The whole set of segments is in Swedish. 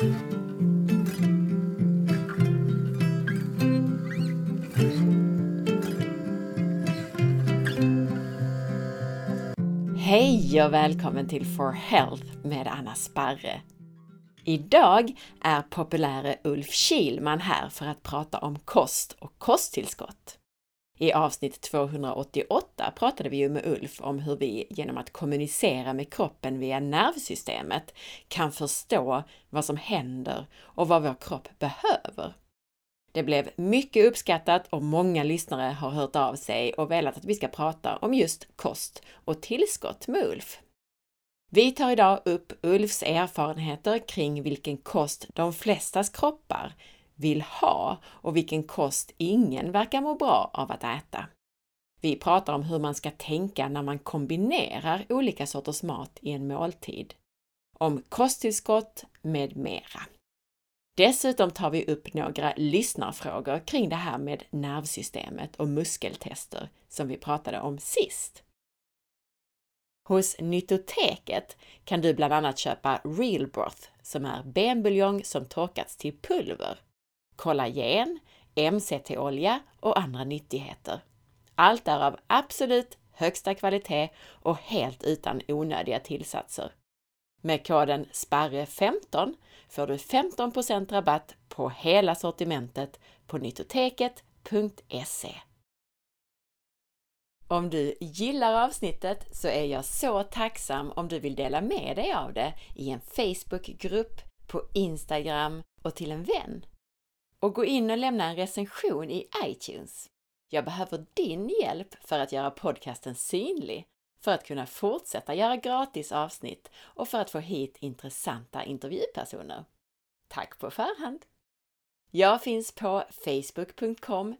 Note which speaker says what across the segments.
Speaker 1: Hej och välkommen till For Health med Anna Sparre. Idag är populäre Ulf Kilman här för att prata om kost och kosttillskott. I avsnitt 288 pratade vi ju med Ulf om hur vi genom att kommunicera med kroppen via nervsystemet kan förstå vad som händer och vad vår kropp behöver. Det blev mycket uppskattat och många lyssnare har hört av sig och velat att vi ska prata om just kost och tillskott med Ulf. Vi tar idag upp Ulfs erfarenheter kring vilken kost de flestas kroppar vill ha och vilken kost ingen verkar må bra av att äta. Vi pratar om hur man ska tänka när man kombinerar olika sorters mat i en måltid. Om kosttillskott med mera. Dessutom tar vi upp några lyssnarfrågor kring det här med nervsystemet och muskeltester som vi pratade om sist. Hos Nyttoteket kan du bland annat köpa Real Broth som är benbuljong som torkats till pulver, kollagen, MCT-olja och andra nyttigheter. Allt är av absolut högsta kvalitet och helt utan onödiga tillsatser. Med koden SPARRE15 får du 15% rabatt på hela sortimentet på nyttoteket.se. Om du gillar avsnittet så är jag så tacksam om du vill dela med dig av det i en Facebookgrupp, på Instagram och till en vän. Och gå in och lämna en recension i iTunes. Jag behöver din hjälp för att göra podcasten synlig, för att kunna fortsätta göra gratis avsnitt och för att få hit intressanta intervjupersoner. Tack på förhand! Jag finns på facebook.com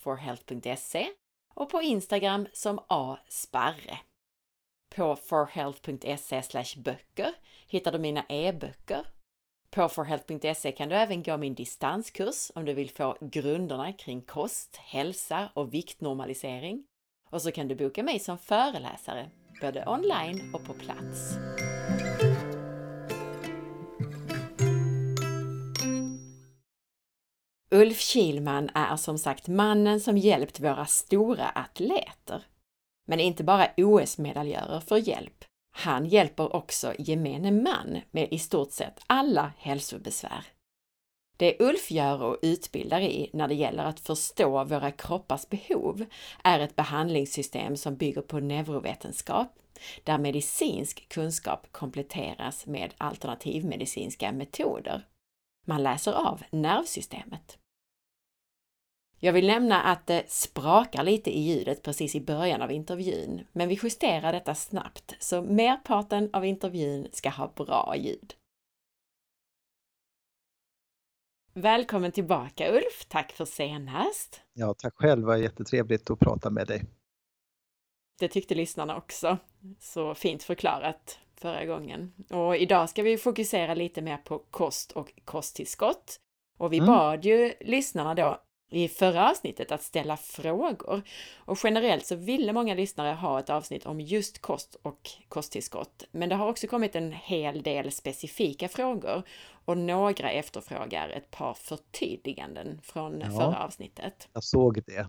Speaker 1: forhealth.se och på Instagram som asparre. På forhealth.se böcker hittar du mina e-böcker. På forhealth.se kan du även gå min distanskurs om du vill få grunderna kring kost, hälsa och viktnormalisering. Och så kan du boka mig som föreläsare, både online och på plats. Ulf Kilman är som sagt mannen som hjälpt våra stora atleter. Men inte bara OS-medaljörer får hjälp. Han hjälper också gemene man med i stort sett alla hälsobesvär. Det Ulf gör och utbildar i när det gäller att förstå våra kroppars behov är ett behandlingssystem som bygger på neurovetenskap, där medicinsk kunskap kompletteras med alternativmedicinska metoder. Man läser av nervsystemet. Jag vill nämna att det sprakar lite i ljudet precis i början av intervjun, men vi justerar detta snabbt så merparten av intervjun ska ha bra ljud. Välkommen tillbaka Ulf! Tack för senast!
Speaker 2: Ja, tack själv! Det var jättetrevligt att prata med dig.
Speaker 1: Det tyckte lyssnarna också. Så fint förklarat förra gången. Och idag ska vi fokusera lite mer på kost och kosttillskott. Och vi mm. bad ju lyssnarna då i förra avsnittet att ställa frågor. Och generellt så ville många lyssnare ha ett avsnitt om just kost och kosttillskott. Men det har också kommit en hel del specifika frågor och några efterfrågar ett par förtydliganden från ja, förra avsnittet.
Speaker 2: Jag såg det.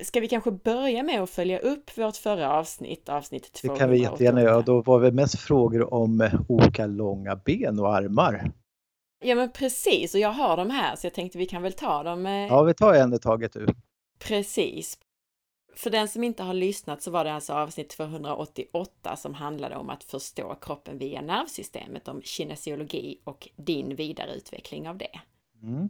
Speaker 1: Ska vi kanske börja med att följa upp vårt förra avsnitt, avsnitt 288?
Speaker 2: Det kan vi jättegärna göra. Då var det mest frågor om olika långa ben och armar.
Speaker 1: Ja men precis, och jag har dem här så jag tänkte vi kan väl ta dem. Eh...
Speaker 2: Ja, vi tar en i taget du.
Speaker 1: Precis. För den som inte har lyssnat så var det alltså avsnitt 288 som handlade om att förstå kroppen via nervsystemet, om kinesiologi och din vidareutveckling av det. Mm.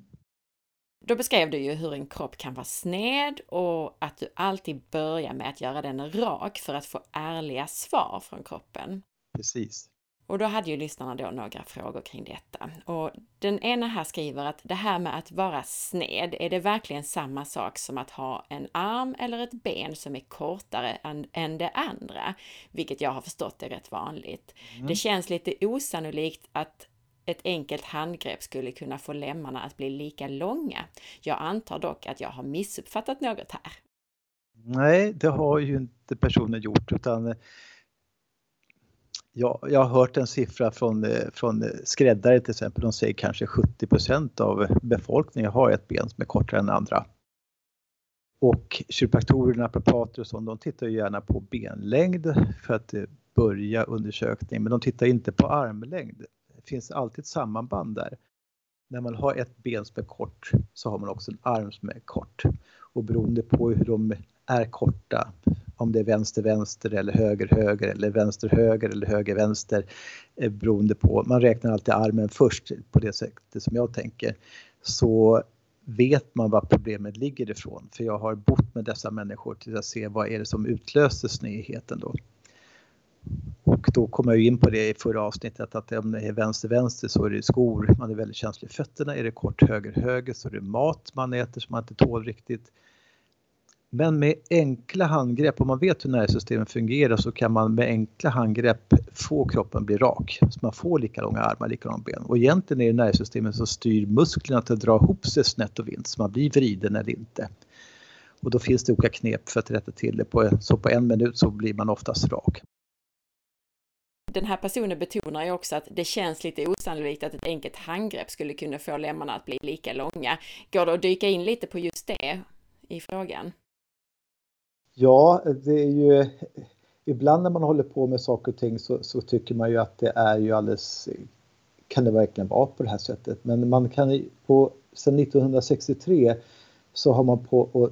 Speaker 1: Då beskrev du ju hur en kropp kan vara sned och att du alltid börjar med att göra den rak för att få ärliga svar från kroppen.
Speaker 2: Precis.
Speaker 1: Och då hade ju lyssnarna då några frågor kring detta. Och den ena här skriver att det här med att vara sned, är det verkligen samma sak som att ha en arm eller ett ben som är kortare än, än det andra? Vilket jag har förstått är rätt vanligt. Mm. Det känns lite osannolikt att ett enkelt handgrepp skulle kunna få lemmarna att bli lika långa. Jag antar dock att jag har missuppfattat något här.
Speaker 2: Nej, det har ju inte personen gjort utan jag, jag har hört en siffra från, eh, från skräddare till exempel. De säger kanske 70% av befolkningen har ett ben som är kortare än andra. Och kiropraktorer, naprapater och sånt, de tittar ju gärna på benlängd för att eh, börja undersökningen, men de tittar inte på armlängd. Det finns alltid ett sammanband där. När man har ett ben som är kort så har man också en arm som är kort. Och beroende på hur de är korta, om det är vänster vänster eller höger höger eller vänster höger eller höger vänster eh, beroende på, man räknar alltid armen först på det sättet som jag tänker, så vet man var problemet ligger ifrån. För jag har bott med dessa människor till att se vad är det som utlöser snedheten då. Och då kom jag in på det i förra avsnittet att om det är vänster-vänster så är det skor, man är väldigt känslig i fötterna. Är det kort höger-höger så är det mat man äter som man inte tål riktigt. Men med enkla handgrepp, om man vet hur nervsystemet fungerar så kan man med enkla handgrepp få kroppen bli rak. Så man får lika långa armar, lika långa ben. Och egentligen är det nervsystemet som styr musklerna till att dra ihop sig snett och vint så man blir vriden eller inte. Och då finns det olika knep för att rätta till det. så på en minut så blir man oftast rak
Speaker 1: den här personen betonar ju också att det känns lite osannolikt att ett enkelt handgrepp skulle kunna få lemmarna att bli lika långa. Går det att dyka in lite på just det i frågan?
Speaker 2: Ja, det är ju ibland när man håller på med saker och ting så, så, tycker man ju att det är ju alldeles kan det verkligen vara på det här sättet? Men man kan på sedan 1963 så har man på och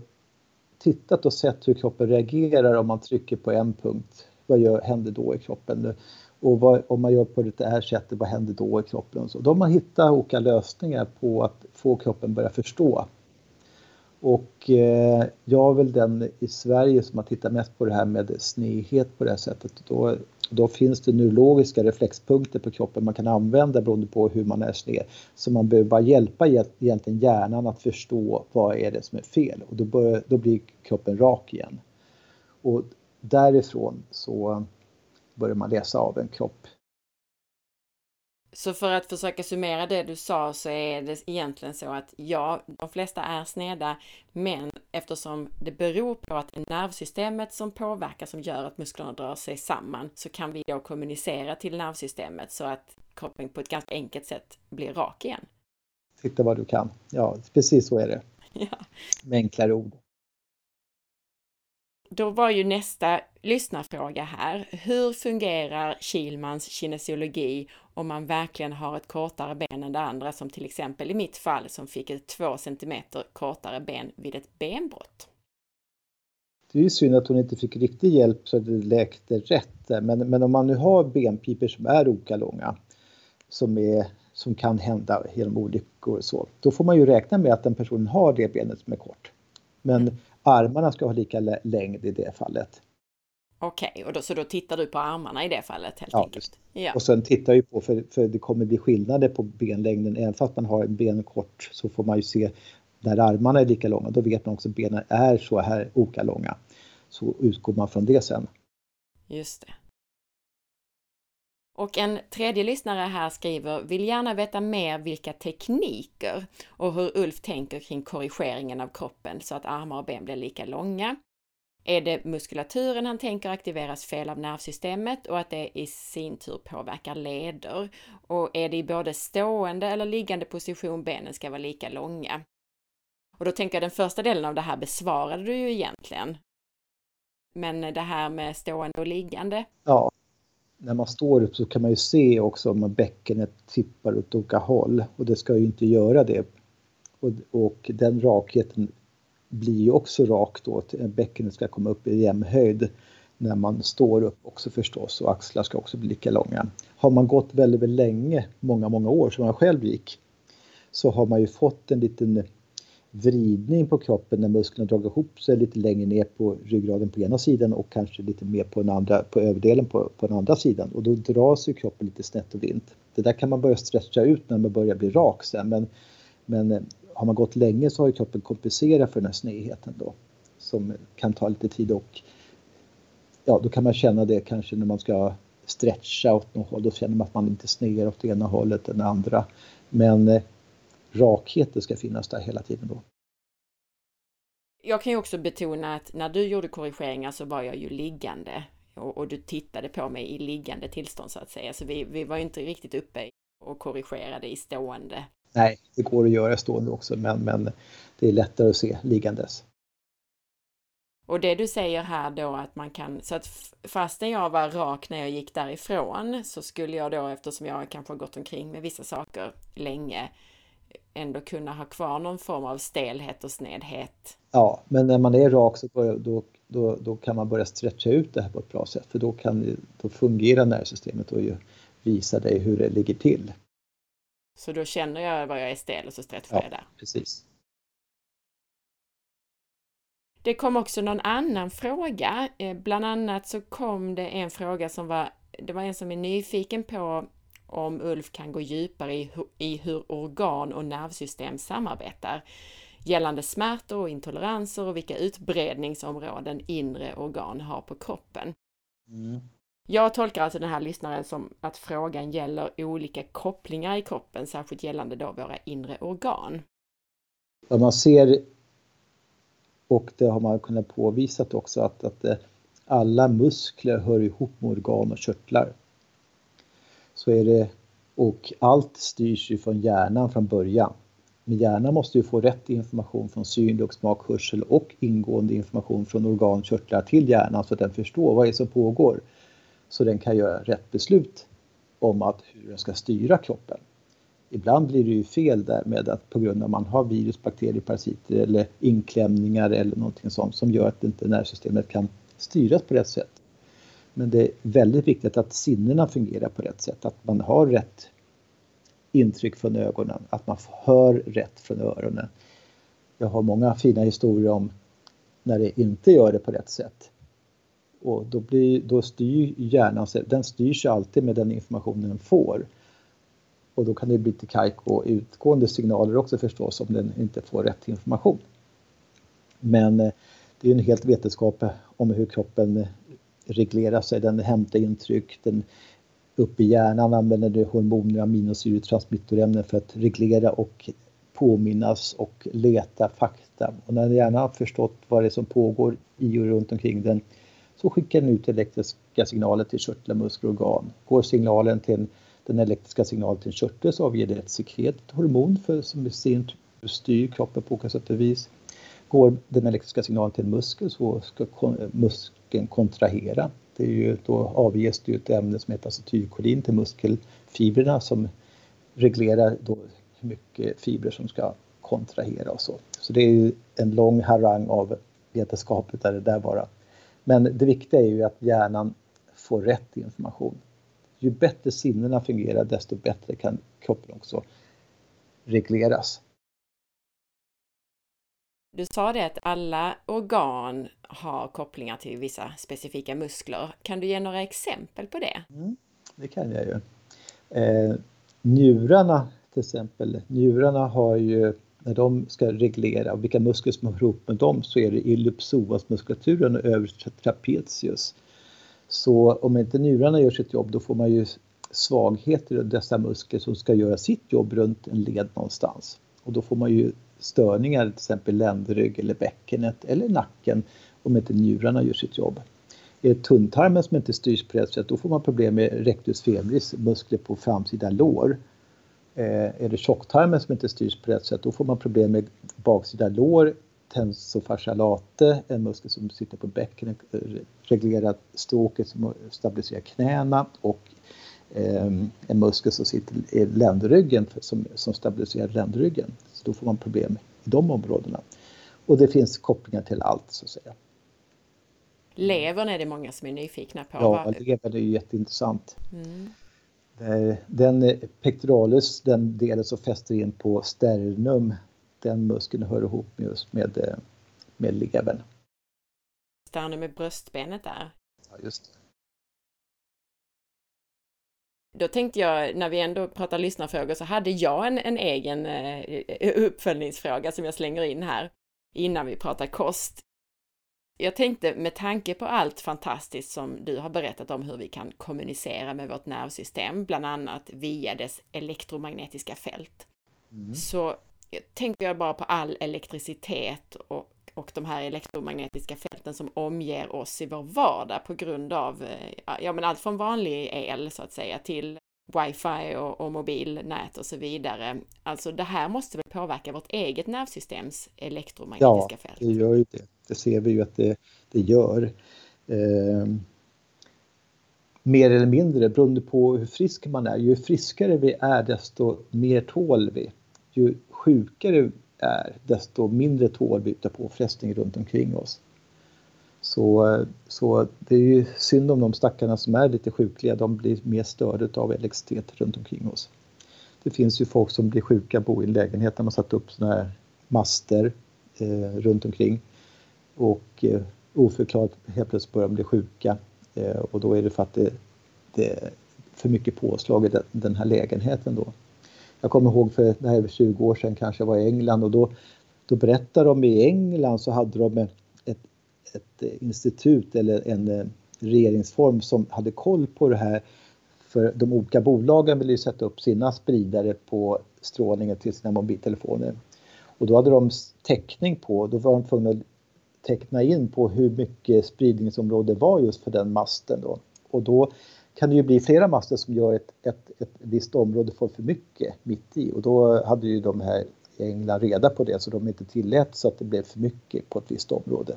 Speaker 2: tittat och sett hur kroppen reagerar om man trycker på en punkt. Vad gör, händer då i kroppen? Och vad, om man gör på det här sättet, vad händer då i kroppen? Och så. Då har man hittat olika lösningar på att få kroppen börja förstå. Och eh, jag är väl den i Sverige som har tittat mest på det här med snedhet på det här sättet. Då, då finns det neurologiska reflexpunkter på kroppen man kan använda beroende på hur man är sned. Så man behöver bara hjälpa egentligen hjärnan att förstå vad är det som är fel och då, bör, då blir kroppen rak igen. Och därifrån så börjar man läsa av en kropp.
Speaker 1: Så för att försöka summera det du sa så är det egentligen så att ja, de flesta är sneda, men eftersom det beror på att det är nervsystemet som påverkar som gör att musklerna drar sig samman så kan vi då kommunicera till nervsystemet så att kroppen på ett ganska enkelt sätt blir rak igen.
Speaker 2: Titta vad du kan. Ja, precis så är det. Ja. Med enklare ord
Speaker 1: då var ju nästa lyssnarfråga här. Hur fungerar Kilmans kinesiologi om man verkligen har ett kortare ben än det andra, som till exempel i mitt fall som fick ett två centimeter kortare ben vid ett benbrott?
Speaker 2: Det är ju synd att hon inte fick riktig hjälp så att det läkte rätt. Men, men om man nu har benpipor som är olika långa, som, är, som kan hända genom olyckor och så, då får man ju räkna med att den personen har det benet som är kort. Men armarna ska ha lika längd i det fallet.
Speaker 1: Okej, okay, och då, så då tittar du på armarna i det fallet helt ja, enkelt?
Speaker 2: Ja, och sen tittar jag på, för, för det kommer bli skillnader på benlängden, även fast man har ben kort så får man ju se när armarna är lika långa, då vet man också att benen är så här olika långa. Så utgår man från det sen.
Speaker 1: Just det. Och en tredje lyssnare här skriver, vill gärna veta mer vilka tekniker och hur Ulf tänker kring korrigeringen av kroppen så att armar och ben blir lika långa. Är det muskulaturen han tänker aktiveras fel av nervsystemet och att det i sin tur påverkar leder? Och är det i både stående eller liggande position benen ska vara lika långa? Och då tänker jag den första delen av det här besvarade du ju egentligen. Men det här med stående och liggande?
Speaker 2: Ja, när man står upp så kan man ju se också om bäckenet tippar åt olika håll och det ska ju inte göra det. Och, och den rakheten blir ju också rak då, bäckenet ska komma upp i jämnhöjd när man står upp också förstås och axlar ska också bli lika långa. Har man gått väldigt, väldigt länge, många, många år som jag själv gick, så har man ju fått en liten vridning på kroppen när musklerna dragit ihop sig lite längre ner på ryggraden på ena sidan och kanske lite mer på, den andra, på överdelen på, på den andra sidan och då dras ju kroppen lite snett och vint. Det där kan man börja stretcha ut när man börjar bli rak sen men, men eh, har man gått länge så har ju kroppen kompenserat för den här snedheten då som kan ta lite tid och ja, då kan man känna det kanske när man ska stretcha åt något håll. Då känner man att man inte snedar åt det ena hållet än det andra. Men eh, eh, rakheten ska finnas där hela tiden då.
Speaker 1: Jag kan ju också betona att när du gjorde korrigeringar så var jag ju liggande. och, och, du tittade på mig i liggande tillstånd så att säga. Så vi, vi var inte riktigt uppe och korrigerade i stående.
Speaker 2: Nej, det går att göra stående också men, men det är lättare att se liggandes.
Speaker 1: Och det du säger här då att man kan, så att fastän jag var rak när jag gick därifrån så skulle jag då, eftersom jag kanske har gått omkring med vissa saker länge, ändå kunna ha kvar någon form av stelhet och snedhet.
Speaker 2: Ja, men när man är rak så börjar, då, då, då kan man börja stretcha ut det här på ett bra sätt för då, kan, då fungerar nervsystemet och visa dig hur det ligger till.
Speaker 1: Så då känner jag var jag är stel och så stretchar ja, jag där?
Speaker 2: precis.
Speaker 1: Det kom också någon annan fråga. Eh, bland annat så kom det en fråga som var, det var en som är nyfiken på om Ulf kan gå djupare i, i hur organ och nervsystem samarbetar gällande smärtor och intoleranser och vilka utbredningsområden inre organ har på kroppen. Mm. Jag tolkar alltså den här lyssnaren som att frågan gäller olika kopplingar i kroppen, särskilt gällande då våra inre organ.
Speaker 2: Vad man ser, och det har man kunnat påvisat också, att, att eh, alla muskler hör ihop med organ och körtlar. Så är det, och allt styrs ju från hjärnan från början. Men hjärnan måste ju få rätt information från syn, och smak, hörsel och ingående information från organ och körtlar till hjärnan så att den förstår vad det är som pågår så den kan göra rätt beslut om att hur den ska styra kroppen. Ibland blir det ju fel där med att på grund av att man har virus, bakterier, parasiter eller inklämningar eller någonting sånt som gör att inte nervsystemet kan styras på rätt sätt. Men det är väldigt viktigt att sinnena fungerar på rätt sätt, att man har rätt intryck från ögonen, att man hör rätt från öronen. Jag har många fina historier om när det inte gör det på rätt sätt. Och då, blir, då styr hjärnan sig, den styrs alltid med den informationen den får. Och då kan det bli till kajko utgående signaler också förstås om den inte får rätt information. Men eh, det är en helt vetenskap om hur kroppen reglerar sig. Den hämtar intryck, den upp i hjärnan använder hormoner, aminosyretransmittorämnen för att reglera och påminnas och leta fakta. Och när hjärnan har förstått vad det är som pågår i och runt omkring den så skickar den ut elektriska signaler till körtlar, muskler och organ. Går signalen till den elektriska signalen till en körtel så avger det ett sekret, ett hormon för, som i sin tur styr kroppen på olika sätt och vis. Går den elektriska signalen till en muskel så ska muskeln kontrahera. Det är ju, då avges det ett ämne som heter acetylkolin till muskelfibrerna som reglerar då hur mycket fibrer som ska kontrahera och så. Så det är ju en lång harang av vetenskapligt där det där bara men det viktiga är ju att hjärnan får rätt information. Ju bättre sinnena fungerar desto bättre kan kroppen också regleras.
Speaker 1: Du sa det att alla organ har kopplingar till vissa specifika muskler. Kan du ge några exempel på det?
Speaker 2: Mm, det kan jag ju. Eh, njurarna till exempel, njurarna har ju när de ska reglera vilka muskler som hör ihop med dem så är det ellipsoasmuskulaturen och övre trapezius. Så om inte njurarna gör sitt jobb då får man ju svagheter i dessa muskler som ska göra sitt jobb runt en led någonstans. Och då får man ju störningar, till exempel ländrygg eller bäckenet eller nacken om inte njurarna gör sitt jobb. Är det tunntarmen som inte styrs på rätt sätt då får man problem med rectus femoris, muskler på framsida lår. Eh, är det tjocktarmen som inte styrs på rätt sätt då får man problem med baksida lår, tensofascialate, en muskel som sitter på bäckenet, eh, reglerat reglerar stråket som stabiliserar knäna och en muskel som sitter i ländryggen som, som stabiliserar ländryggen. Så då får man problem i de områdena. Och det finns kopplingar till allt så att säga.
Speaker 1: Levern är det många som är nyfikna på.
Speaker 2: Ja, levern är ju jätteintressant. Mm. Eh, den pectoralis, den delen som fäster in på sternum, den muskeln hör ihop just med, eh, med levern.
Speaker 1: Sternum är bröstbenet där?
Speaker 2: Ja, just det.
Speaker 1: Då tänkte jag, när vi ändå pratar lyssnarfrågor, så hade jag en, en egen eh, uppföljningsfråga som jag slänger in här innan vi pratar kost. Jag tänkte med tanke på allt fantastiskt som du har berättat om hur vi kan kommunicera med vårt nervsystem, bland annat via dess elektromagnetiska fält. Mm. Så tänker jag bara på all elektricitet och och de här elektromagnetiska fälten som omger oss i vår vardag på grund av eh, ja, men allt från vanlig el så att säga till wifi och, och mobilnät och så vidare. Alltså det här måste väl påverka vårt eget nervsystems elektromagnetiska
Speaker 2: ja,
Speaker 1: fält?
Speaker 2: Ja, det gör ju det. Det ser vi ju att det, det gör. Eh, mer eller mindre beroende på hur frisk man är. Ju friskare vi är desto mer tål vi. Ju sjukare är desto mindre tål vi utav påfrestning runt omkring oss. Så, så det är ju synd om de stackarna som är lite sjukliga, de blir mer störda av elektricitet runt omkring oss. Det finns ju folk som blir sjuka, bor i en lägenhet där man satt upp sådana här master eh, runt omkring och eh, oförklarat helt plötsligt börjar de bli sjuka eh, och då är det för att det, det är för mycket påslag i den, den här lägenheten då. Jag kommer ihåg för nej, 20 år sedan kanske jag var i England och då, då berättade de i England så hade de ett, ett institut eller en eh, regeringsform som hade koll på det här. För de olika bolagen ville ju sätta upp sina spridare på strålningen till sina mobiltelefoner. Och då hade de täckning på, då var de tvungna att teckna in på hur mycket spridningsområde var just för den masten då. Och då kan det ju bli flera master som gör ett, ett, ett visst område får för mycket mitt i och då hade ju de här i England reda på det så de inte tillät så att det blev för mycket på ett visst område.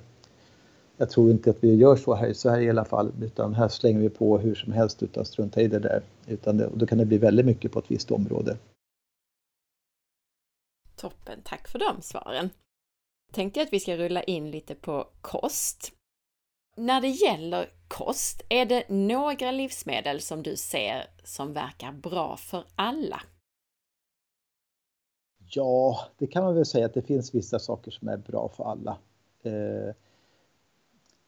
Speaker 2: Jag tror inte att vi gör så här i Sverige i alla fall utan här slänger vi på hur som helst utan strunta i det där. Utan det, då kan det bli väldigt mycket på ett visst område.
Speaker 1: Toppen, tack för de svaren. Tänkte jag att vi ska rulla in lite på kost. När det gäller kost, är det några livsmedel som du ser som verkar bra för alla?
Speaker 2: Ja, det kan man väl säga att det finns vissa saker som är bra för alla. Eh,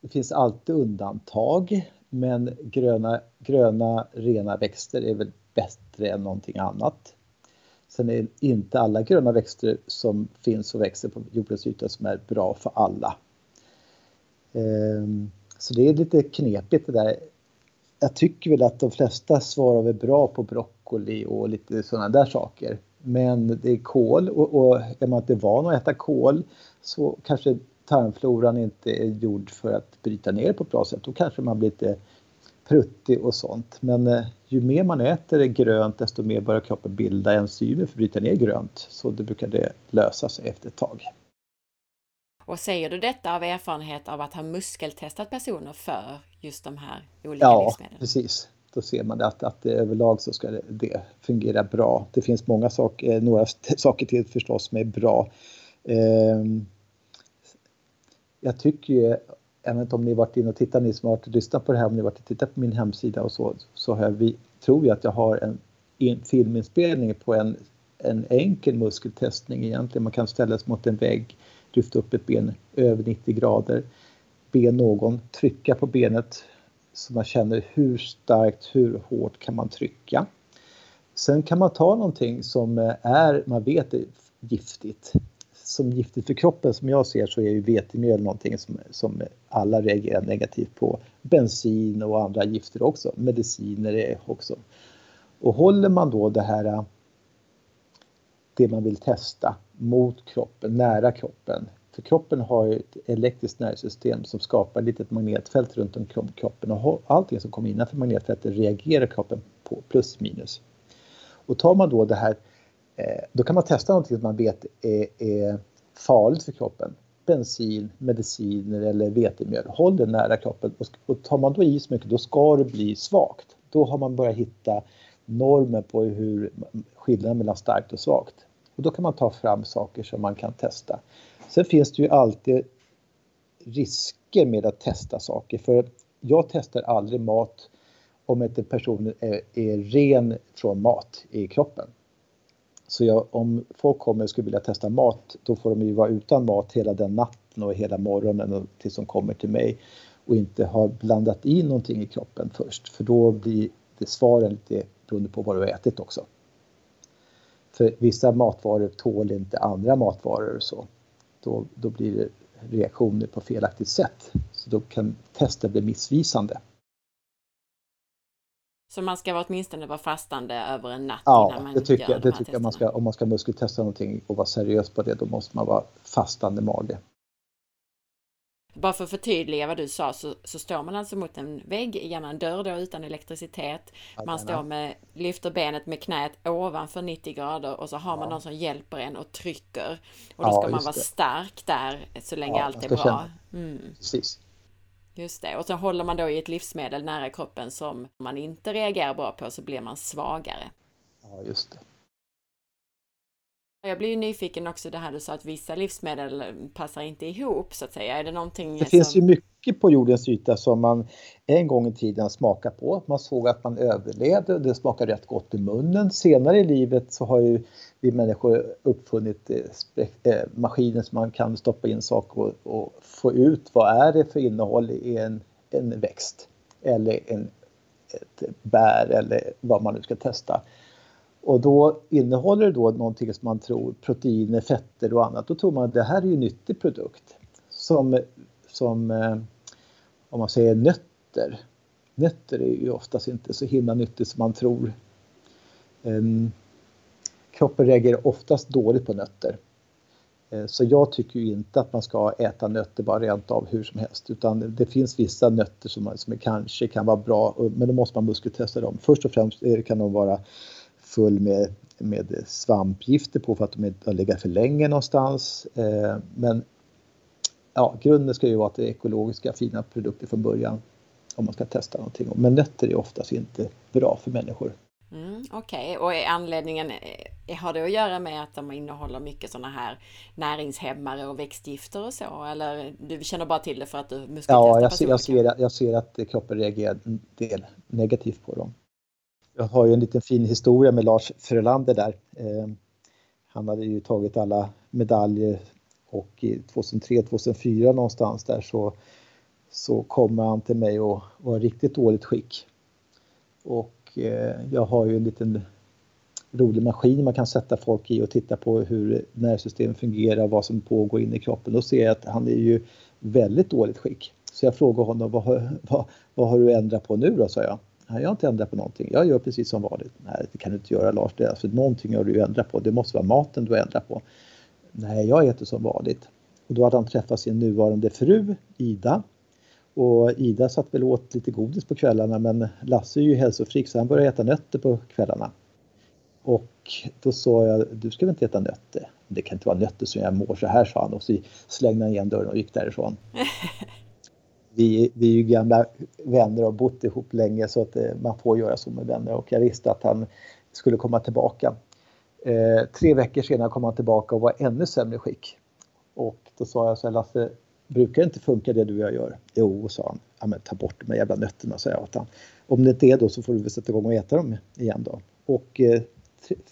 Speaker 2: det finns alltid undantag, men gröna, gröna rena växter är väl bättre än någonting annat. Sen är inte alla gröna växter som finns och växer på jordens yta som är bra för alla. Ehm, så det är lite knepigt det där. Jag tycker väl att de flesta svarar väl bra på broccoli och lite sådana där saker. Men det är kol och, och är man inte van att äta kol så kanske tarmfloran inte är gjord för att bryta ner på ett bra sätt. Då kanske man blir lite pruttig och sånt. Men eh, ju mer man äter grönt desto mer börjar kroppen bilda enzymer för att bryta ner grönt. Så det brukar det lösa sig efter ett tag.
Speaker 1: Och säger du detta av erfarenhet av att ha muskeltestat personer för just de här olika
Speaker 2: ja,
Speaker 1: livsmedlen?
Speaker 2: Ja, precis. Då ser man att, att överlag så ska det, det fungera bra. Det finns många saker, eh, några saker till förstås som är bra. Eh, jag tycker ju, inte om ni varit inne och tittat, ni som har varit och lyssnat på det här, om ni varit och tittat på min hemsida och så, så har vi, tror jag att jag har en, en filminspelning på en, en enkel muskeltestning egentligen. Man kan ställa sig mot en vägg, lyfta upp ett ben över 90 grader, be någon trycka på benet så man känner hur starkt, hur hårt kan man trycka. Sen kan man ta någonting som eh, är, man vet är giftigt som giftigt för kroppen som jag ser så är ju vetemjöl någonting som, som alla reagerar negativt på. Bensin och andra gifter också, mediciner också. Och håller man då det här eh, det man vill testa mot kroppen, nära kroppen. För kroppen har ju ett elektriskt nervsystem som skapar ett litet magnetfält runt omkring kroppen och allting som kommer innanför magnetfältet reagerar kroppen på plus minus. Och tar man då det här eh, då kan man testa någonting som man vet är, är farligt för kroppen. Bensin, mediciner eller vetemjöl. Håll det nära kroppen och tar man då i så mycket då ska det bli svagt. Då har man börjat hitta normer på hur skillnaden mellan starkt och svagt. Och då kan man ta fram saker som man kan testa. Sen finns det ju alltid risker med att testa saker. För jag testar aldrig mat om inte personen är, är ren från mat i kroppen. Så jag, om folk kommer och skulle vilja testa mat, då får de ju vara utan mat hela den natten och hela morgonen och tills de kommer till mig och inte ha blandat i någonting i kroppen först, för då blir det svaren lite beroende på vad du har ätit också. För vissa matvaror tål inte andra matvaror och så. Då, då blir det reaktioner på felaktigt sätt. Så då kan testen bli missvisande.
Speaker 1: Så man ska åtminstone vara fastande över en natt
Speaker 2: ja,
Speaker 1: innan man
Speaker 2: det tycker
Speaker 1: gör
Speaker 2: jag, det tycker jag man ska, om man ska muskeltesta någonting och vara seriös på det, då måste man vara fastande mage.
Speaker 1: Bara för att förtydliga vad du sa så, så står man alltså mot en vägg, gärna en dörr då utan elektricitet. Man står med, lyfter benet med knät ovanför 90 grader och så har man ja. någon som hjälper en och trycker. Och då ska ja, man vara det. stark där så länge ja, allt är bra.
Speaker 2: Mm. Precis.
Speaker 1: Just det, och så håller man då i ett livsmedel nära kroppen som man inte reagerar bra på så blir man svagare.
Speaker 2: Ja, just det.
Speaker 1: Jag blir ju nyfiken också det här du sa att vissa livsmedel passar inte ihop så att säga. Är det någonting?
Speaker 2: Det som... finns ju mycket på jordens yta som man en gång i tiden smakade på. Man såg att man överlevde och det smakade rätt gott i munnen. Senare i livet så har ju vi människor uppfunnit eh, eh, maskiner som man kan stoppa in saker och, och, få ut vad är det för innehåll i en, en växt eller en, ett bär eller vad man nu ska testa. Och då innehåller det då någonting som man tror, proteiner, fetter och annat. Då tror man att det här är ju en nyttig produkt. Som, som eh, om man säger nötter. Nötter är ju oftast inte så himla nyttigt som man tror. Ehm, kroppen reagerar oftast dåligt på nötter. Eh, så jag tycker ju inte att man ska äta nötter bara rent av hur som helst utan det finns vissa nötter som, som kanske kan vara bra men då måste man muskeltesta dem. Först och främst eh, kan de vara full med, med svampgifter på för att de inte har legat för länge någonstans. Eh, men ja, grunden ska ju vara att det är ekologiska fina produkter från början om man ska testa någonting. Men nötter är oftast inte bra för människor.
Speaker 1: Mm, Okej, okay. och är anledningen, eh, har det att göra med att de innehåller mycket sådana här näringshämmare och växtgifter och så? Eller du känner bara till det för att du muskeltestar
Speaker 2: Ja, jag ser, jag, ser, jag ser att kroppen reagerar en del negativt på dem. Jag har ju en liten fin historia med Lars Frölander där. Ehm, han hade ju tagit alla medaljer och 2003-2004 någonstans där så, så kommer han till mig och var riktigt dåligt skick. Och eh, jag har ju en liten rolig maskin man kan sätta folk i och titta på hur nervsystemet fungerar, vad som pågår inne i kroppen. Då ser jag att han är ju väldigt dåligt skick. Så jag frågar honom, vad, vad, vad har du ändrat på nu då, sa jag. Nej, jag har inte ändrat på någonting. Jag gör precis som vanligt. Nej, det kan du inte göra Lars. Det är alltså, någonting har du ju ändrat på. Det måste vara maten du har ändrat på. Nej, jag äter som vanligt. Och då hade han träffat sin nuvarande fru Ida. Och Ida satt väl åt lite godis på kvällarna men Lasse är ju hälsofrik så han började äta nötter på kvällarna. Och då sa jag, du ska väl inte äta nötter? Det kan inte vara nötter som jag mår så här, sa han och så slängde han igen dörren och gick därifrån. vi, vi är ju gamla vänner och har bott ihop länge så att eh, man får göra så med vänner och jag visste att han skulle komma tillbaka. Eh, tre veckor senare kom han tillbaka och var ännu sämre skick. Och då sa jag så här, Lasse, brukar det inte funka det du och jag gör? Jo, sa han. Ja, men ta bort de här jävla nötterna, sa jag åt honom. Om det inte är då så får du väl sätta igång och äta dem igen då. Och eh,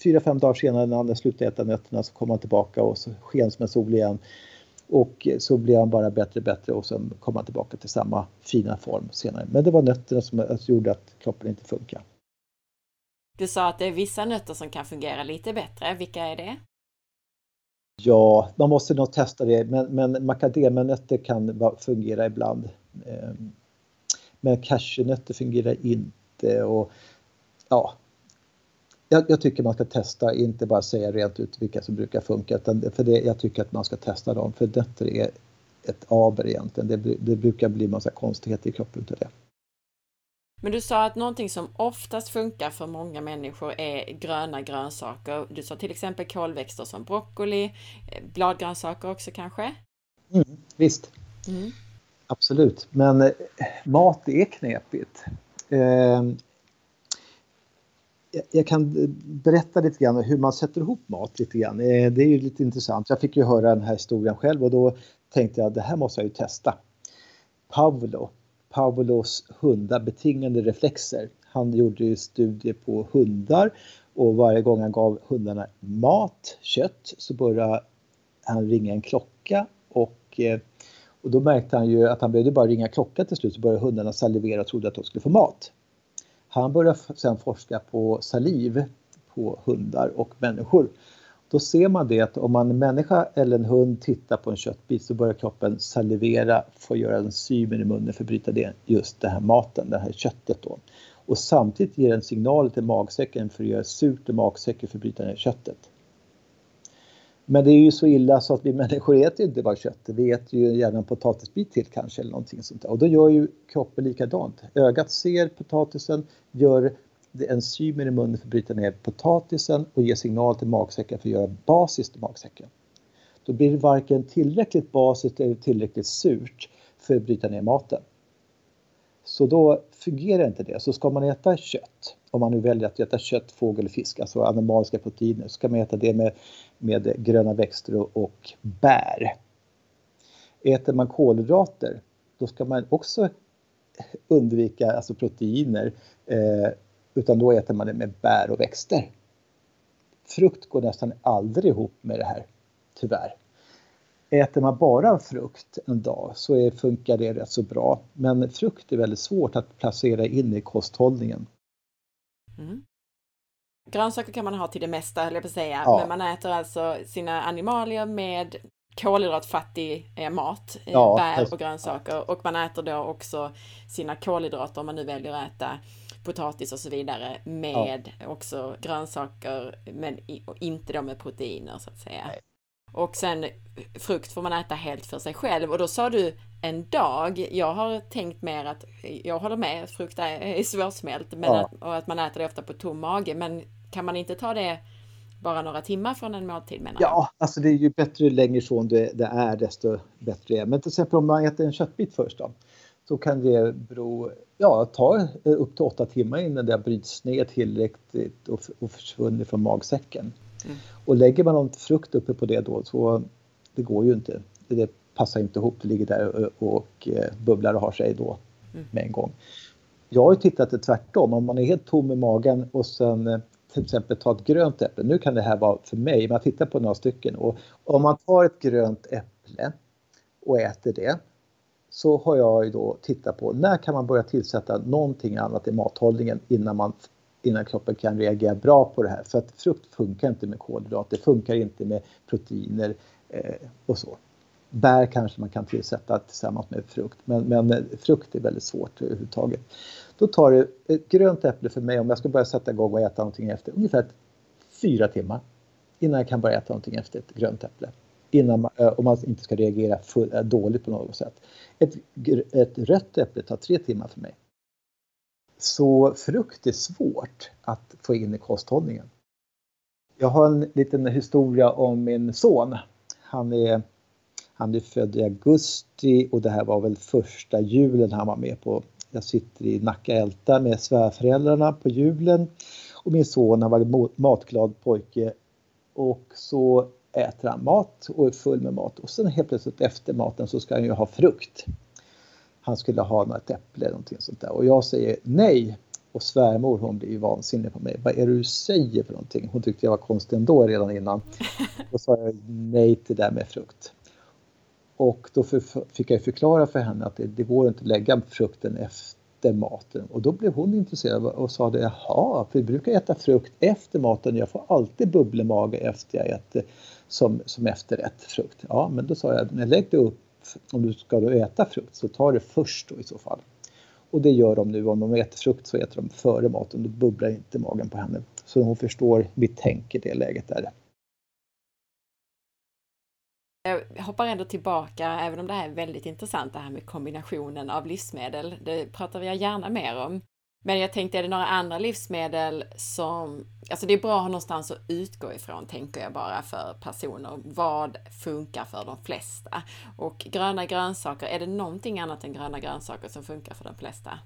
Speaker 2: fyra, fem dagar senare när han slutade äta nötterna så kom han tillbaka och så sken som en sol igen. Och så blev han bara bättre och bättre och sen kom han tillbaka till samma fina form senare. Men det var nötterna som gjorde att kroppen inte funkar.
Speaker 1: Du sa att det är vissa nötter som kan fungera lite bättre. Vilka är det?
Speaker 2: Ja, man måste nog testa det, men, men macadamianötter kan fungera ibland. Ehm, men cashewnötter fungerar inte och ja, jag, jag, tycker man ska testa, inte bara säga rent ut vilka som brukar funka. Utan för det, jag tycker att man ska testa dem, för nötter är ett aber egentligen. Det, det brukar bli massa konstigheter i kroppen utav det.
Speaker 1: Men du sa att någonting som oftast funkar för många människor är gröna grönsaker. Du sa till exempel kolväxter som broccoli, eh, bladgrönsaker också kanske?
Speaker 2: Mm, visst, mm. absolut. Men eh, mat är knepigt. Eh, jag kan berätta lite grann hur man sätter ihop mat lite grann. Eh, det är ju lite intressant. Jag fick ju höra den här historien själv och då tänkte jag det här måste jag ju testa. Pavlo, Pavlos hundar betingande reflexer. Han gjorde ju studier på hundar och varje gång han gav hundarna mat, kött, så började han ringa en klocka och, eh, och då märkte han ju att han behövde bara ringa klocka till slut så började hundarna salivera och trodde att de skulle få mat. Han började sedan forska på saliv på hundar och människor. Då ser man det att om man en människa eller en hund tittar på en köttbit så börjar kroppen salivera för att göra enzymer i munnen för att bryta det, just den här maten, det här köttet då. Och samtidigt ger den signal till magsäcken för att göra surt i magsäcken för att bryta ner köttet. Men det är ju så illa så att vi människor äter ju inte bara kött. Vi äter ju gärna en potatisbit till kanske eller någonting sånt där. Och då gör ju kroppen likadant. Ögat ser potatisen, gör enzymer i munnen för att bryta ner potatisen och ger signal till magsäcken för att göra basiskt i magsäcken. Då blir det varken tillräckligt basiskt eller tillräckligt surt för att bryta ner maten. Så då fungerar inte det. Så ska man äta kött, om man nu väljer att äta kött, fågel och fisk, alltså animaliska proteiner, så ska man äta det med, med gröna växter och, och bär. Äter man kolhydrater, då ska man också undvika alltså proteiner, eh, utan då äter man det med bär och växter. Frukt går nästan aldrig ihop med det här, tyvärr. Äter man bara frukt en dag så är, funkar det rätt så bra. Men frukt är väldigt svårt att placera in i kosthållningen.
Speaker 1: Mm. Grönsaker kan man ha till det mesta, höll jag på att säga. Ja. Men man äter alltså sina animalier med kolhydratfattig eh, mat, eh, ja, bär och grönsaker. Och man äter då också sina kolhydrater om man nu väljer att äta potatis och så vidare med ja. också grönsaker men inte då med proteiner så att säga. Nej. Och sen frukt får man äta helt för sig själv och då sa du en dag. Jag har tänkt mer att jag håller med, frukt är svårsmält men ja. att, och att man äter det ofta på tom mage. Men kan man inte ta det bara några timmar från en måltid menar
Speaker 2: jag? Ja, alltså det är ju bättre ju längre ifrån det, det är desto bättre det är. Men till exempel om man äter en köttbit först då så kan det bero, ja, ta upp till åtta timmar innan det bryts ner tillräckligt och, och försvunnit från magsäcken. Mm. Och lägger man någon frukt uppe på det då så det går ju inte. Det passar inte ihop, det ligger där och, och eh, bubblar och har sig då mm. med en gång. Jag har ju tittat det tvärtom, om man är helt tom i magen och sen eh, till exempel ta ett grönt äpple. Nu kan det här vara för mig, men jag tittar på några stycken och om man tar ett grönt äpple och äter det så har jag ju då tittat på när kan man börja tillsätta någonting annat i mathållningen innan, man, innan kroppen kan reagera bra på det här. För att frukt funkar inte med kolhydrater, funkar inte med proteiner eh, och så. Bär kanske man kan tillsätta tillsammans med frukt, men, men eh, frukt är väldigt svårt överhuvudtaget. Då tar det ett grönt äpple för mig, om jag ska börja sätta igång och äta någonting efter, ungefär fyra timmar innan jag kan börja äta någonting efter ett grönt äpple. Innan man, eh, om man inte ska reagera full, eh, dåligt på något sätt. Ett, ett rött äpple tar tre timmar för mig. Så frukt är svårt att få in i kosthållningen. Jag har en liten historia om min son. Han är, han är född i augusti och det här var väl första julen han var med på. Jag sitter i Nacka Älta med svärföräldrarna på julen och min son han var matglad pojke och så äter han mat och är full med mat och sen helt plötsligt efter maten så ska han ju ha frukt. Han skulle ha något äpple eller någonting sånt där och jag säger nej. Och svärmor hon blir ju vansinnig på mig. Vad är det du säger för någonting? Hon tyckte jag var konstig ändå redan innan. Då sa jag nej till det där med frukt. Och då fick jag förklara för henne att det, det går inte att lägga frukten efter maten. Och då blev hon intresserad och sa det, jaha, vi brukar äta frukt efter maten. Jag får alltid bubblemage efter jag äter som, som efterrätt frukt. Ja, men då sa jag, men lägg det upp, om du ska då äta frukt så ta det först då i så fall. Och det gör de nu, om de äter frukt så äter de före maten, då bubblar inte magen på henne. Så hon förstår Vi tänker det läget där.
Speaker 1: Jag hoppar ändå tillbaka, även om det här är väldigt intressant, det här med kombinationen av livsmedel. Det pratar jag gärna mer om. Men jag tänkte, är det några andra livsmedel som... Alltså det är bra att ha någonstans att utgå ifrån, tänker jag bara för personer. Vad funkar för de flesta? Och gröna grönsaker, är det någonting annat än gröna grönsaker som funkar för de flesta?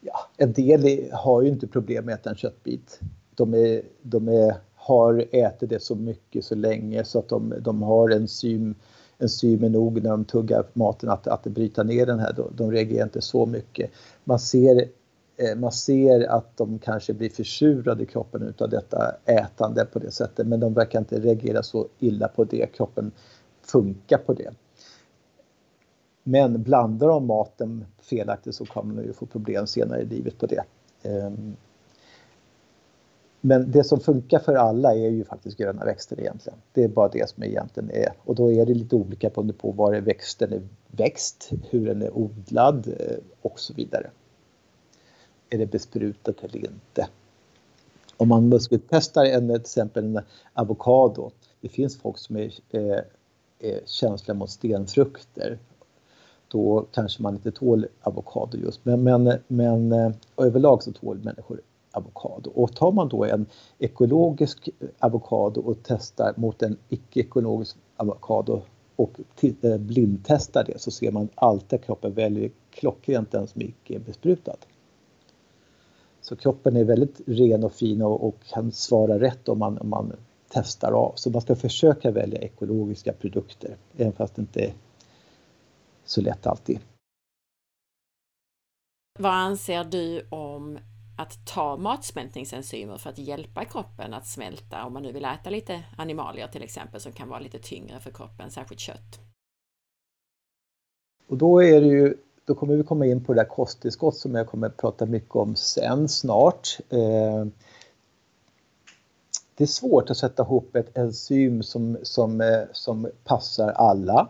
Speaker 2: Ja, en del har ju inte problem med att äta en köttbit. De, är, de är, har ätit det så mycket så länge så att de, de har enzym, enzymer nog när de tuggar maten att, att bryta ner den här. De, reagerar inte så mycket. Man ser Eh, man ser att de kanske blir försurade i kroppen utav detta ätande på det sättet men de verkar inte reagera så illa på det, kroppen funkar på det. Men blandar de maten felaktigt så kommer de ju få problem senare i livet på det. Ehm, men det som funkar för alla är ju faktiskt gröna växter egentligen. Det är bara det som egentligen är och då är det lite olika beroende på var växten är växt, hur den är odlad eh, och så vidare är det besprutat eller inte. Om man muskeltestar en, till exempel en avokado Det finns folk som är, är, är känsliga mot stenfrukter. Då kanske man inte tål avokado just, men, men, men eh, överlag så tål människor avokado. Och tar man då en ekologisk avokado och testar mot en icke-ekologisk avokado och eh, blindtestar det så ser man alltid att kroppen väljer klockrent den som icke är besprutad. Så kroppen är väldigt ren och fin och, och kan svara rätt om man, om man testar av. Så man ska försöka välja ekologiska produkter, även fast det inte är så lätt alltid.
Speaker 1: Vad anser du om att ta matsmältningsenzymer för att hjälpa kroppen att smälta om man nu vill äta lite animalier till exempel som kan vara lite tyngre för kroppen, särskilt kött.
Speaker 2: Och då är det ju, då kommer vi komma in på det där kosttillskott som jag kommer att prata mycket om sen snart. Eh, det är svårt att sätta ihop ett enzym som, som, eh, som passar alla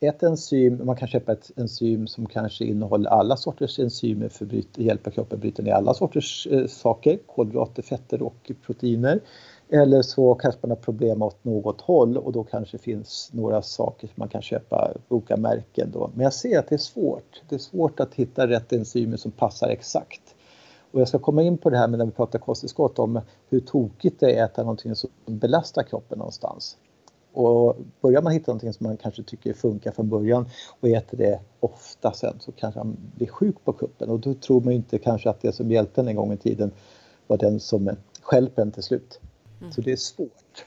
Speaker 2: ett enzym, man kan köpa ett enzym som kanske innehåller alla sorters enzymer för att hjälpa kroppen att bryta ner alla sorters eh, saker, kolhydrater, fetter och proteiner. Eller så kanske man har problem åt något håll och då kanske finns några saker som man kan köpa, olika märken då. Men jag ser att det är svårt. Det är svårt att hitta rätt enzymer som passar exakt. Och jag ska komma in på det här med när vi pratar kosttillskott om hur tokigt det är att äta någonting som belastar kroppen någonstans. Och börjar man hitta någonting som man kanske tycker funkar från början och äter det ofta sen så kanske man blir sjuk på kuppen och då tror man inte kanske att det som hjälpte en en gång i tiden var den som stjälper en till slut. Mm. Så det är svårt.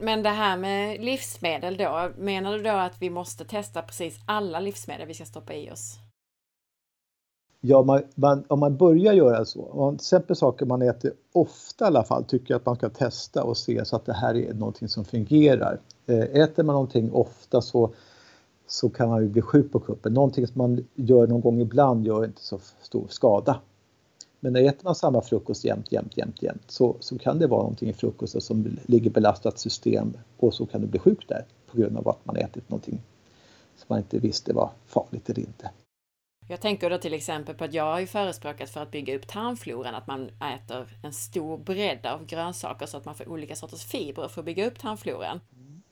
Speaker 1: Men det här med livsmedel då, menar du då att vi måste testa precis alla livsmedel vi ska stoppa i oss?
Speaker 2: Ja, man, man, om man börjar göra så, om till exempel saker man äter ofta i alla fall, tycker jag att man ska testa och se så att det här är någonting som fungerar. Eh, äter man någonting ofta så, så kan man ju bli sjuk på kuppen. Någonting som man gör någon gång ibland gör inte så stor skada. Men äter man samma frukost jämt, jämt, jämt, jämt så, så kan det vara någonting i frukosten som ligger belastat system och så kan du bli sjuk där på grund av att man ätit någonting som man inte visste var farligt eller inte.
Speaker 1: Jag tänker då till exempel på att jag har ju förespråkat för att bygga upp tarmfloran att man äter en stor bredd av grönsaker så att man får olika sorters fibrer för att bygga upp tarmfloran.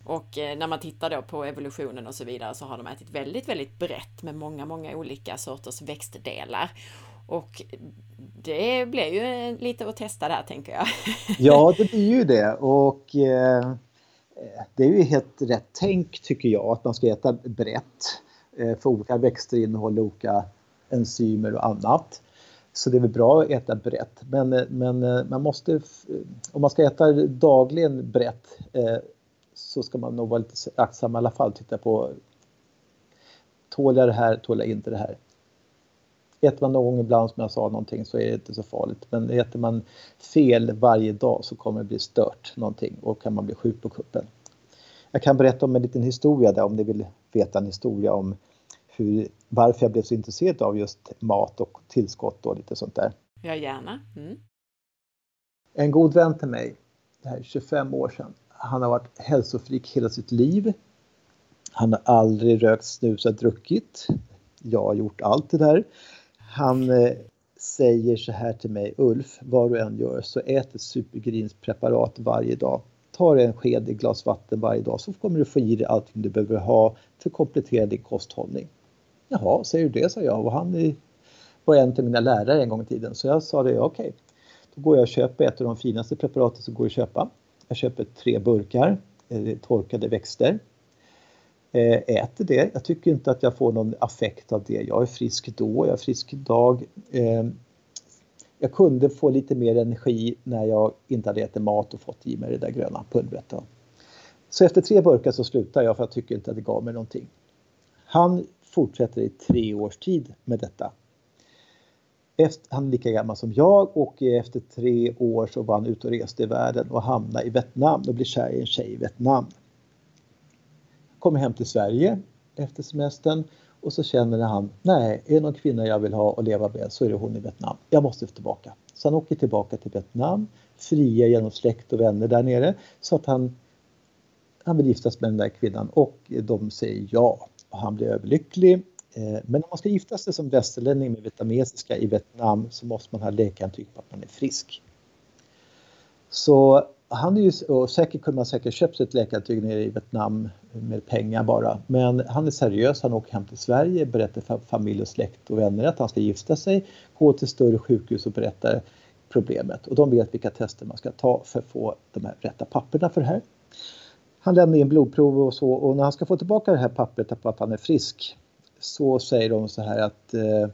Speaker 1: Och eh, när man tittar då på evolutionen och så vidare så har de ätit väldigt, väldigt brett med många, många olika sorters växtdelar. Och det blir ju lite att testa där tänker jag.
Speaker 2: Ja, det blir ju det och eh, det är ju helt rätt tänk tycker jag att man ska äta brett. Eh, för olika växter innehåller olika enzymer och annat. Så det är väl bra att äta brett. Men, eh, men eh, man måste, eh, om man ska äta dagligen brett så ska man nog vara lite aktsam i alla fall. Titta på, tål jag det här, tål jag inte det här? Äter man någon gång ibland som jag sa någonting så är det inte så farligt. Men äter man fel varje dag så kommer det bli stört någonting och kan man bli sjuk på kuppen. Jag kan berätta om en liten historia där om ni vill veta en historia om hur, varför jag blev så intresserad av just mat och tillskott och lite sånt där.
Speaker 1: Ja, gärna. Mm.
Speaker 2: En god vän till mig, det här är 25 år sedan, han har varit hälsofrik hela sitt liv. Han har aldrig rökt, snusat, druckit. Jag har gjort allt det där. Han eh, säger så här till mig, Ulf, vad du än gör så ät ett supergrinspreparat varje dag Ta en sked i glas vatten varje dag så kommer du få i dig allting du behöver ha för att komplettera din kosthållning. Jaha, säger du det, sa jag och han var en av mina lärare en gång i tiden så jag sa det, okej. Okay. Då går jag och köper ett av de finaste preparaten som går att köpa. Jag köper tre burkar eh, torkade växter. Eh, äter det. Jag tycker inte att jag får någon affekt av det. Jag är frisk då, jag är frisk idag. Ehm, jag kunde få lite mer energi när jag inte hade ätit mat och fått i mig det där gröna pulvret. Så efter tre burkar så slutar jag för jag tycker inte att det gav mig någonting. Han fortsätter i tre års tid med detta. Efter, han är lika gammal som jag och efter tre år så var han ute och reste i världen och hamnade i Vietnam och blev kär i en tjej i Vietnam. Kommer hem till Sverige efter semestern och så känner han, nej, är det någon kvinna jag vill ha och leva med så är det hon i Vietnam. Jag måste tillbaka. Så han åker tillbaka till Vietnam, fria genom släkt och vänner där nere så att han, han vill giftas med den där kvinnan och de säger ja. Och han blir överlycklig. Eh, men om man ska gifta sig som västerlänning med vietnamesiska i Vietnam så måste man ha läkarintyg på att man är frisk. Så han är ju, och säkert kunde man säkert köpt ett läkarintyg nere i Vietnam med pengar bara. Men han är seriös, han åker hem till Sverige, berättar för familj och släkt och vänner att han ska gifta sig, gå till större sjukhus och berättar problemet. Och de vet vilka tester man ska ta för att få de här rätta papperna för det här. Han lämnar in blodprov och så och när han ska få tillbaka det här pappret på att han är frisk så säger de så här att eh,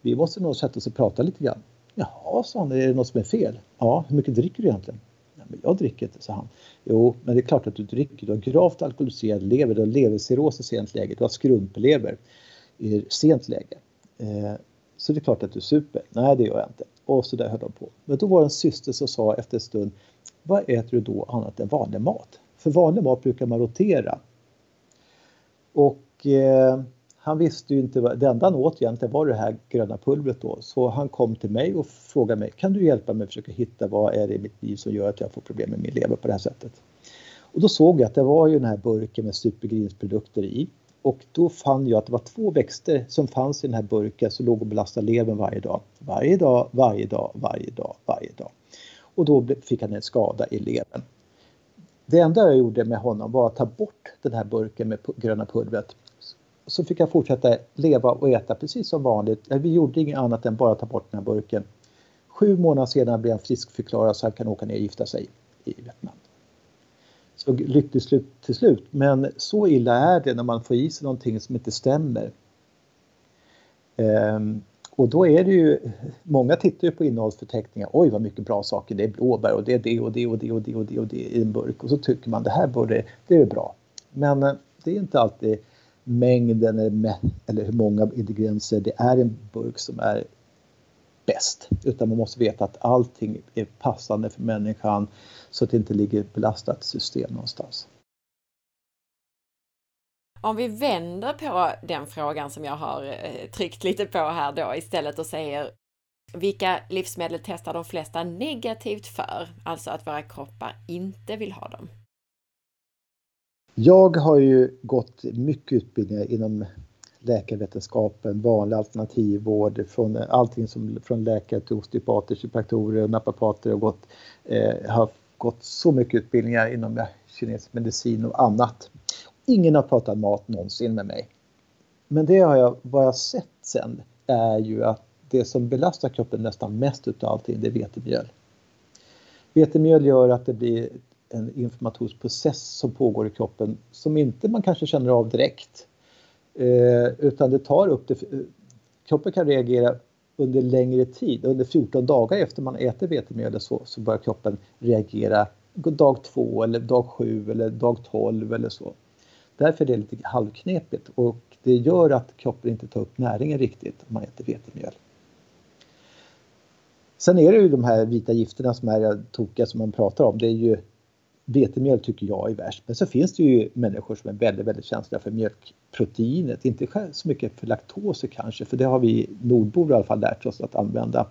Speaker 2: vi måste nog sätta oss och prata lite grann. Jaha, sa han, är det något som är fel? Ja, hur mycket dricker du egentligen? Men jag dricker inte, sa han. Jo, men det är klart att du dricker. Du har gravt alkoholiserad lever, du har levercirros i sent läge, du har skrumplever i sent läge. Eh, så det är klart att du super. Nej, det gör jag inte. Och så där höll de på. Men då var det en syster som sa efter en stund, vad äter du då annat än vanlig mat? För vanlig mat brukar man rotera. Och eh, han visste ju inte, vad, det enda han åt egentligen var det här gröna pulvret då. Så han kom till mig och frågade mig, kan du hjälpa mig att försöka hitta vad är det i mitt liv som gör att jag får problem med min lever på det här sättet? Och då såg jag att det var ju den här burken med supergrinsprodukter i. Och då fann jag att det var två växter som fanns i den här burken som låg och belastade levern varje dag. Varje dag, varje dag, varje dag, varje dag. Och då fick han en skada i levern. Det enda jag gjorde med honom var att ta bort den här burken med gröna pulvret. Så fick jag fortsätta leva och äta precis som vanligt. Eh, vi gjorde inget annat än bara ta bort den här burken. Sju månader senare blev han friskförklarad så han kan åka ner och gifta sig i Vietnam. Så lyckligt slut till slut. Men så illa är det när man får i sig någonting som inte stämmer. Um, och då är det ju, många tittar ju på innehållsförteckningar, oj vad mycket bra saker, det är blåbär och det är det och det och det och det och det och det i en burk och så tycker man det här borde, det är bra. Men eh, det är inte alltid mängden eller, eller hur många ingredienser det är i en burk som är bäst. Utan man måste veta att allting är passande för människan så att det inte ligger ett belastat system någonstans.
Speaker 1: Om vi vänder på den frågan som jag har eh, tryckt lite på här då istället och säger vilka livsmedel testar de flesta negativt för? Alltså att våra kroppar inte vill ha dem.
Speaker 2: Jag har ju gått mycket utbildningar inom läkarvetenskapen, vanlig alternativvård, från allting som från läkare till osteopater, kiropraktorer och naprapater och gått, eh, har gått så mycket utbildningar inom kinesisk medicin och annat. Ingen har pratat mat någonsin med mig. Men det har jag, vad jag sett sen är ju att det som belastar kroppen nästan mest utav allting, det är vetemjöl. Vetemjöl gör att det blir en inflammatorisk process som pågår i kroppen som inte man kanske känner av direkt. Eh, utan det tar upp det, eh, kroppen kan reagera under längre tid, under 14 dagar efter man äter vetemjöl så, så börjar kroppen reagera dag två eller dag sju eller dag 12 eller så. Därför är det lite halvknepigt och det gör att kroppen inte tar upp näringen riktigt om man äter vetemjöl. Sen är det ju de här vita gifterna som är tokiga som man pratar om. Det är ju vetemjöl tycker jag är värst. Men så finns det ju människor som är väldigt, väldigt känsliga för mjölkproteinet. Inte så mycket för laktoser kanske, för det har vi nordbor i alla fall lärt oss att använda.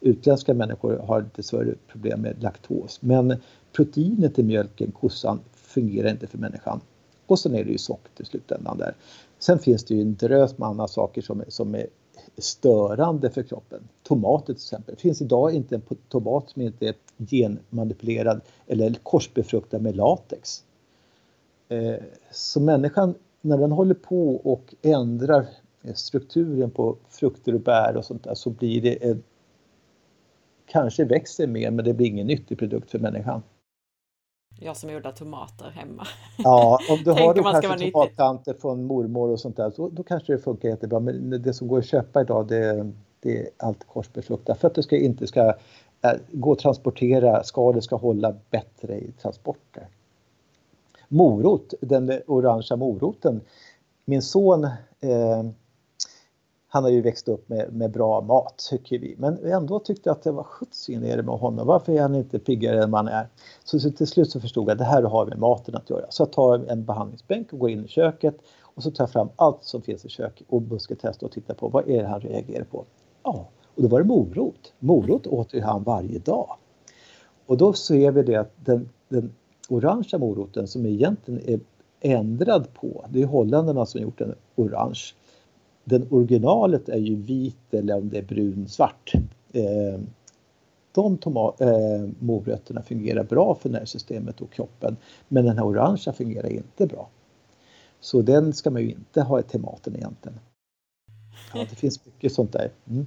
Speaker 2: Utländska människor har lite större problem med laktos. Men proteinet i mjölken, kossan, fungerar inte för människan. Och sen är det ju socker i slutändan där. Sen finns det ju en drös med andra saker som, som är störande för kroppen. Tomater till exempel. Det finns idag inte en tomat som inte är genmanipulerad eller korsbefruktad med latex. Eh, så människan, när den håller på och ändrar strukturen på frukter och bär och sånt där så blir det en, kanske växer mer men det blir ingen nyttig produkt för människan.
Speaker 1: Jag som odlar tomater hemma.
Speaker 2: Ja, om du har då kanske tomatplantor från mormor och sånt där, så, då kanske det funkar jättebra. Men det som går att köpa idag, det, det är allt korsbefruktat. För att det ska, inte ska Eh, gå att transportera, skalet ska hålla bättre i transporter. Morot, den orangea moroten. Min son eh, han har ju växt upp med, med bra mat tycker vi. Men ändå tyckte jag att det var sjuttsingen är det med honom. Varför är han inte piggare än man är? Så, så till slut så förstod jag att det här har med maten att göra. Så jag tar en behandlingsbänk och går in i köket och så tar jag fram allt som finns i köket och busketestar och tittar på vad är det han reagerar på. Ja, och då var det morot. Morot åt ju han varje dag. Och då ser vi det att den, den orangea moroten som egentligen är ändrad på, det är holländarna som gjort den orange den originalet är ju vit eller om det är brun svart. Eh, de eh, morötterna fungerar bra för nervsystemet och kroppen men den här orangea fungerar inte bra. Så den ska man ju inte ha till maten egentligen. Ja, det finns mycket sånt där. Mm.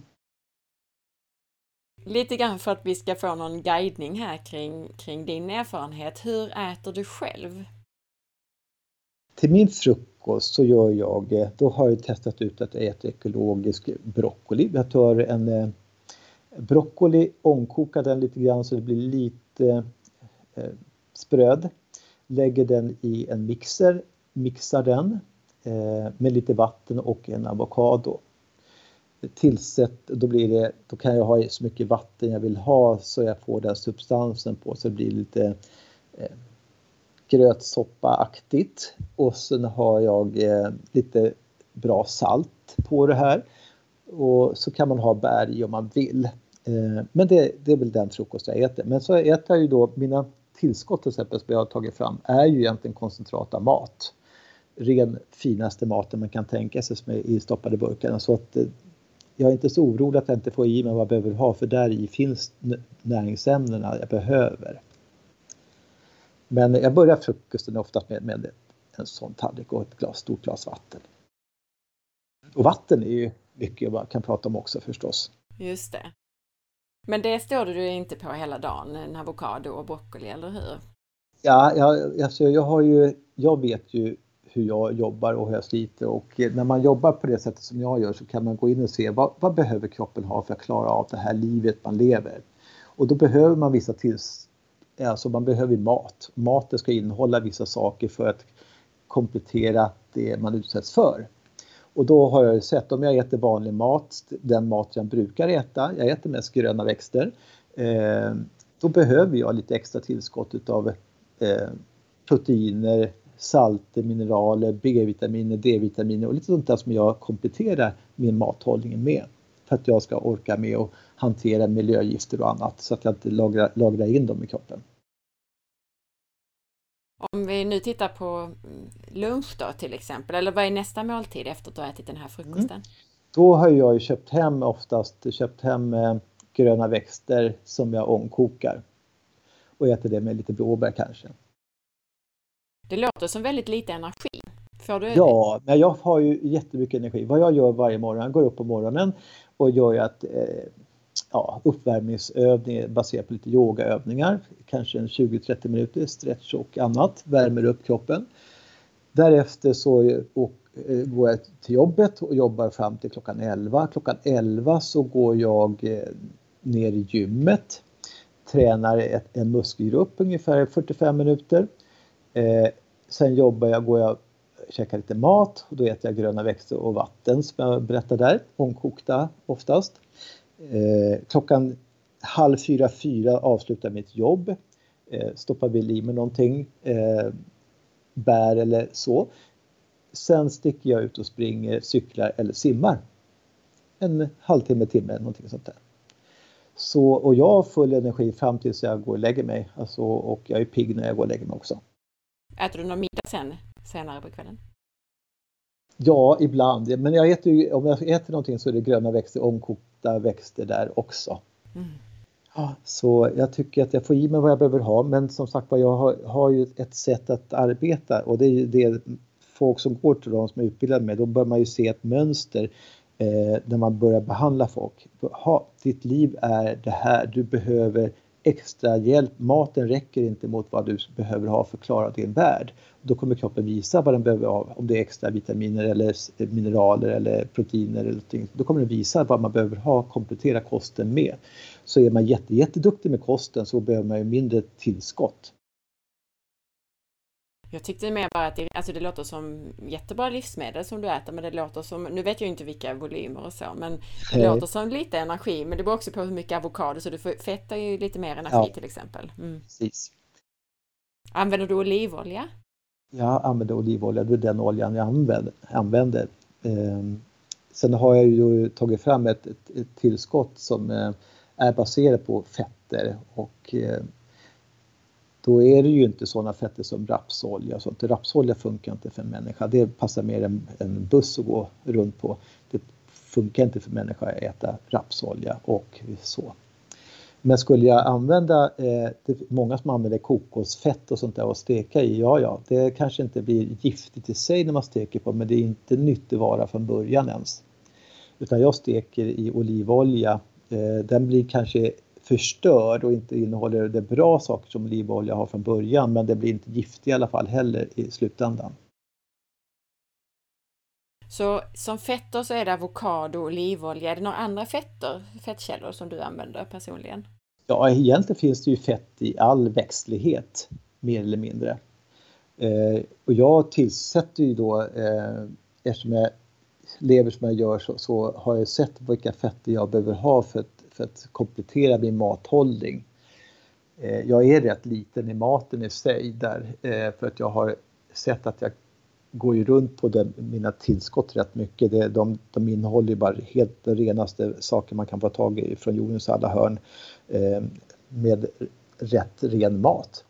Speaker 1: Lite grann för att vi ska få någon guidning här kring, kring din erfarenhet. Hur äter du själv?
Speaker 2: Till min frukost så gör jag, eh, då har jag testat ut att jag äter ekologisk broccoli. Jag tar en eh, broccoli, ångkokar den lite grann så det blir lite eh, spröd. Lägger den i en mixer, mixar den eh, med lite vatten och en avokado tillsätt, då, blir det, då kan jag ha så mycket vatten jag vill ha så jag får den substansen på så det blir lite eh, grötsoppaaktigt. Och sen har jag eh, lite bra salt på det här. Och så kan man ha bär i om man vill. Eh, men det, det, är väl den frukost jag äter. Men så äter jag ju då mina tillskott till exempel som jag har tagit fram är ju egentligen koncentrat av mat. Ren finaste maten man kan tänka sig som är i stoppade burkarna. Så att eh, jag är inte så orolig att jag inte får i mig vad jag behöver ha för där i finns näringsämnena jag behöver. Men jag börjar frukosten oftast med, med en sån tallrik och ett glas, stort glas vatten. Och vatten är ju mycket jag kan prata om också förstås.
Speaker 1: Just det. Men det står du inte på hela dagen, en avokado och broccoli, eller hur?
Speaker 2: Ja, jag, alltså jag, har ju, jag vet ju hur jag jobbar och hur jag sliter och eh, när man jobbar på det sättet som jag gör så kan man gå in och se vad, vad behöver kroppen ha för att klara av det här livet man lever. Och då behöver man vissa tills, alltså man behöver mat. Maten ska innehålla vissa saker för att komplettera det man utsätts för. Och då har jag sett om jag äter vanlig mat, den mat jag brukar äta, jag äter mest gröna växter, eh, då behöver jag lite extra tillskott utav eh, proteiner, salter, mineraler, B-vitaminer, D-vitaminer och lite sånt där som jag kompletterar min mathållning med. För att jag ska orka med att hantera miljögifter och annat så att jag inte lagrar, lagrar in dem i kroppen.
Speaker 1: Om vi nu tittar på lunch då till exempel, eller vad är nästa måltid efter att du har ätit den här frukosten? Mm.
Speaker 2: Då har jag köpt hem oftast köpt hem eh, gröna växter som jag ångkokar och äter det med lite blåbär kanske.
Speaker 1: Det låter som väldigt lite energi.
Speaker 2: Får du ja, men jag har ju jättemycket energi. Vad jag gör varje morgon, jag går upp på morgonen och gör att eh, ja, uppvärmningsövningar baserat på lite yogaövningar, kanske en 20-30 minuter, stretch och annat, värmer upp kroppen. Därefter så och, eh, går jag till jobbet och jobbar fram till klockan 11. Klockan 11 så går jag eh, ner i gymmet, tränar ett, en muskelgrupp ungefär 45 minuter. Eh, sen jobbar jag, går jag käkar lite mat och då äter jag gröna växter och vatten som jag berättar där, omkokta oftast. Eh, klockan halv fyra, fyra avslutar mitt jobb. Eh, stoppar väl i mig någonting, eh, bär eller så. Sen sticker jag ut och springer, cyklar eller simmar. En halvtimme, timme, någonting sånt där. Så, och jag har full energi fram tills jag går och lägger mig. Alltså, och jag är pigg när jag går och lägger mig också.
Speaker 1: Äter du någon middag sen, senare på kvällen?
Speaker 2: Ja, ibland. Men jag äter ju, om jag äter någonting så är det gröna växter, omkokta växter där också. Mm. Ja, så jag tycker att jag får i mig vad jag behöver ha men som sagt var jag har, har ju ett sätt att arbeta och det är ju det folk som går till de som är utbildade med, då bör man ju se ett mönster eh, när man börjar behandla folk. Ha, ditt liv är det här, du behöver extra hjälp. Maten räcker inte mot vad du behöver ha för att klara din värld. Då kommer kroppen visa vad den behöver ha, om det är extra vitaminer eller mineraler eller proteiner eller någonting. Då kommer den visa vad man behöver ha, komplettera kosten med. Så är man jätte, jätteduktig med kosten så behöver man ju mindre tillskott.
Speaker 1: Jag tyckte mer bara att det, alltså det låter som jättebra livsmedel som du äter, men det låter som, nu vet jag inte vilka volymer och så, men det Nej. låter som lite energi, men det beror också på hur mycket avokado, så du får, fett är ju lite mer energi ja. till exempel. Mm. Precis. Använder du olivolja?
Speaker 2: Jag använder olivolja, det är den oljan jag använder. använder. Eh, sen har jag ju tagit fram ett, ett, ett tillskott som eh, är baserat på fetter och eh, då är det ju inte sådana fetter som rapsolja. och sånt. Rapsolja funkar inte för en människa. Det passar mer en, en buss att gå runt på. Det funkar inte för människa att äta rapsolja och så. Men skulle jag använda, eh, det många som använder kokosfett och sånt där och steka i, ja ja, det kanske inte blir giftigt i sig när man steker på men det är inte nyttig vara från början ens. Utan jag steker i olivolja, eh, den blir kanske förstörd och inte innehåller det bra saker som olivolja har från början men det blir inte giftig i alla fall heller i slutändan.
Speaker 1: Så som fetter så är det avokado och olivolja. Är det några andra fetter, fettkällor som du använder personligen?
Speaker 2: Ja, egentligen finns det ju fett i all växtlighet, mer eller mindre. Eh, och jag tillsätter ju då, eh, eftersom jag lever som jag gör så, så, har jag sett vilka fetter jag behöver ha för att, för att komplettera min mathållning. Eh, jag är rätt liten i maten i sig där eh, för att jag har sett att jag går ju runt på den, mina tillskott rätt mycket. Det, de, de innehåller ju bara helt de renaste saker man kan få tag i från jordens alla hörn eh, med rätt ren mat.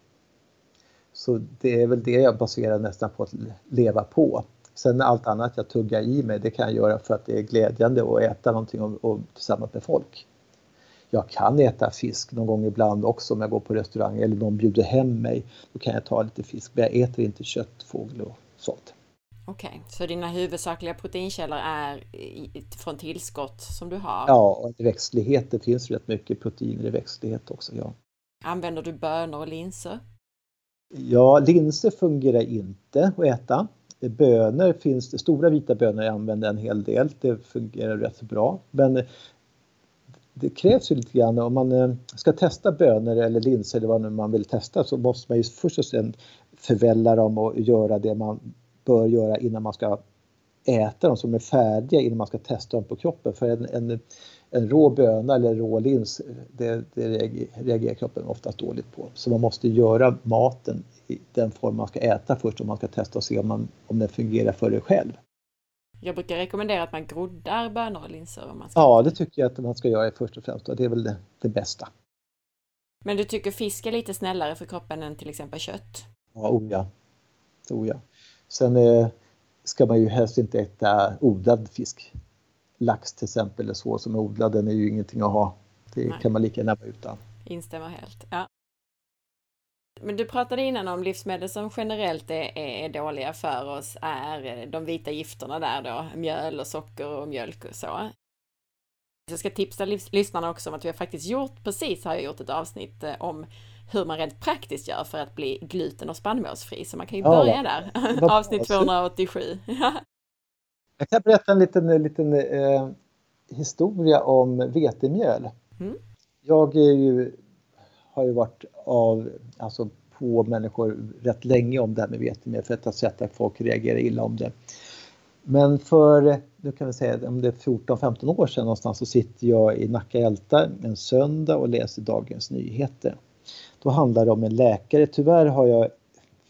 Speaker 2: Så det är väl det jag baserar nästan på att leva på. Sen allt annat jag tuggar i mig, det kan jag göra för att det är glädjande att äta någonting och, och tillsammans med folk. Jag kan äta fisk någon gång ibland också om jag går på restaurang eller någon bjuder hem mig. Då kan jag ta lite fisk, men jag äter inte kött, fågel och sånt.
Speaker 1: Okej, okay. så dina huvudsakliga proteinkällor är från tillskott som du har?
Speaker 2: Ja, och växtlighet, det finns rätt mycket proteiner i växtlighet också, ja.
Speaker 1: Använder du bönor och linser?
Speaker 2: Ja, linser fungerar inte att äta. Bönor finns det, stora vita bönor jag använder en hel del, det fungerar rätt bra. Men det krävs ju lite grann om man eh, ska testa bönor eller linser eller vad man vill testa så måste man ju först och sen förvälla dem och göra det man bör göra innan man ska äta dem som är färdiga innan man ska testa dem på kroppen. För en, en, en rå böna eller rå lins, det, det reagerar kroppen oftast dåligt på. Så man måste göra maten i den form man ska äta först om man ska testa och se om, man, om den fungerar för dig själv.
Speaker 1: Jag brukar rekommendera att man groddar bönor och linser. Om man ska
Speaker 2: ja, det tycker jag att man ska göra först och främst och det är väl det, det bästa.
Speaker 1: Men du tycker fisk är lite snällare för kroppen än till exempel kött?
Speaker 2: Ja, oh ja. Oh ja. Sen eh, ska man ju helst inte äta odlad fisk. Lax till exempel eller så som är odlad, den är ju ingenting att ha. Det Nej. kan man lika gärna vara utan.
Speaker 1: Instämmer helt. Ja. Men du pratade innan om livsmedel som generellt är, är, dåliga för oss är de vita gifterna där då, mjöl och socker och mjölk och så. Jag ska tipsa lyssnarna också om att vi har faktiskt gjort, precis har jag gjort ett avsnitt eh, om hur man rent praktiskt gör för att bli gluten och spannmålsfri. Så man kan ju börja ja, där. Avsnitt 287.
Speaker 2: jag kan berätta en liten, liten eh, historia om vetemjöl. Mm. Jag ju, har ju varit av, alltså på människor rätt länge om det här med vetemjöl för att jag har sett att folk reagerar illa om det. Men för, nu kan vi säga om det är 14-15 år sedan någonstans så sitter jag i Nacka Älta en söndag och läser Dagens Nyheter. Då handlar det om en läkare. Tyvärr har jag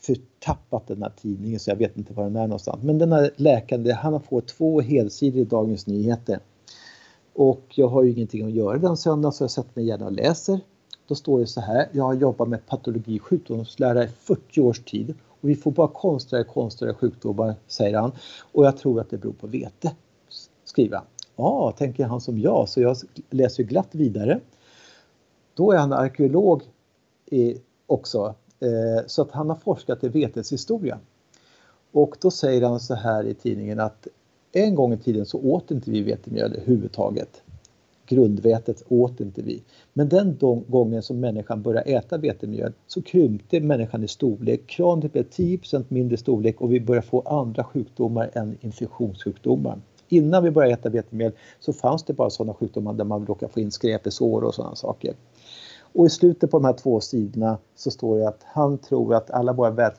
Speaker 2: förtappat den här tidningen så jag vet inte var den är någonstans. Men den här läkaren, han har fått två helsidor i Dagens Nyheter. Och jag har ju ingenting att göra den söndagen så jag sätter mig gärna och läser. Då står det så här, jag har jobbat med patologi och sjukdomslära i 40 års tid och vi får bara konstigare och konstigare sjukdomar, säger han. Och jag tror att det beror på vete, skriver han. Ja, tänker han som jag, så jag läser glatt vidare. Då är han arkeolog eh, också. Eh, så att han har forskat i vetets historia. Och då säger han så här i tidningen att en gång i tiden så åt inte vi vetemjöl överhuvudtaget. Grundvetet åt inte vi. Men den gången som människan började äta vetemjöl så krympte människan i storlek. Kraniet blev 10% mindre storlek och vi började få andra sjukdomar än infektionssjukdomar. Innan vi började äta vetemjöl så fanns det bara sådana sjukdomar där man råkar få in skräp i sår och sådana saker. Och i slutet på de här två sidorna så står det att han tror att alla våra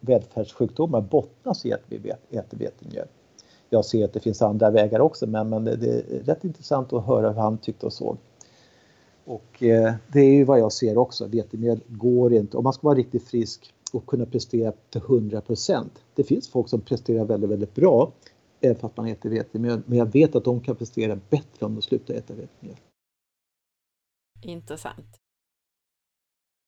Speaker 2: välfärdssjukdomar bottnas i att vi äter vetemjöl. Jag ser att det finns andra vägar också men, men det, det, är rätt intressant att höra hur han tyckte och såg. Och eh, det är ju vad jag ser också, vetemjöl går inte, om man ska vara riktigt frisk och kunna prestera till 100% Det finns folk som presterar väldigt, väldigt bra även fast man äter vetemjöl, men jag vet att de kan prestera bättre om de slutar äta vetemjöl.
Speaker 1: Intressant.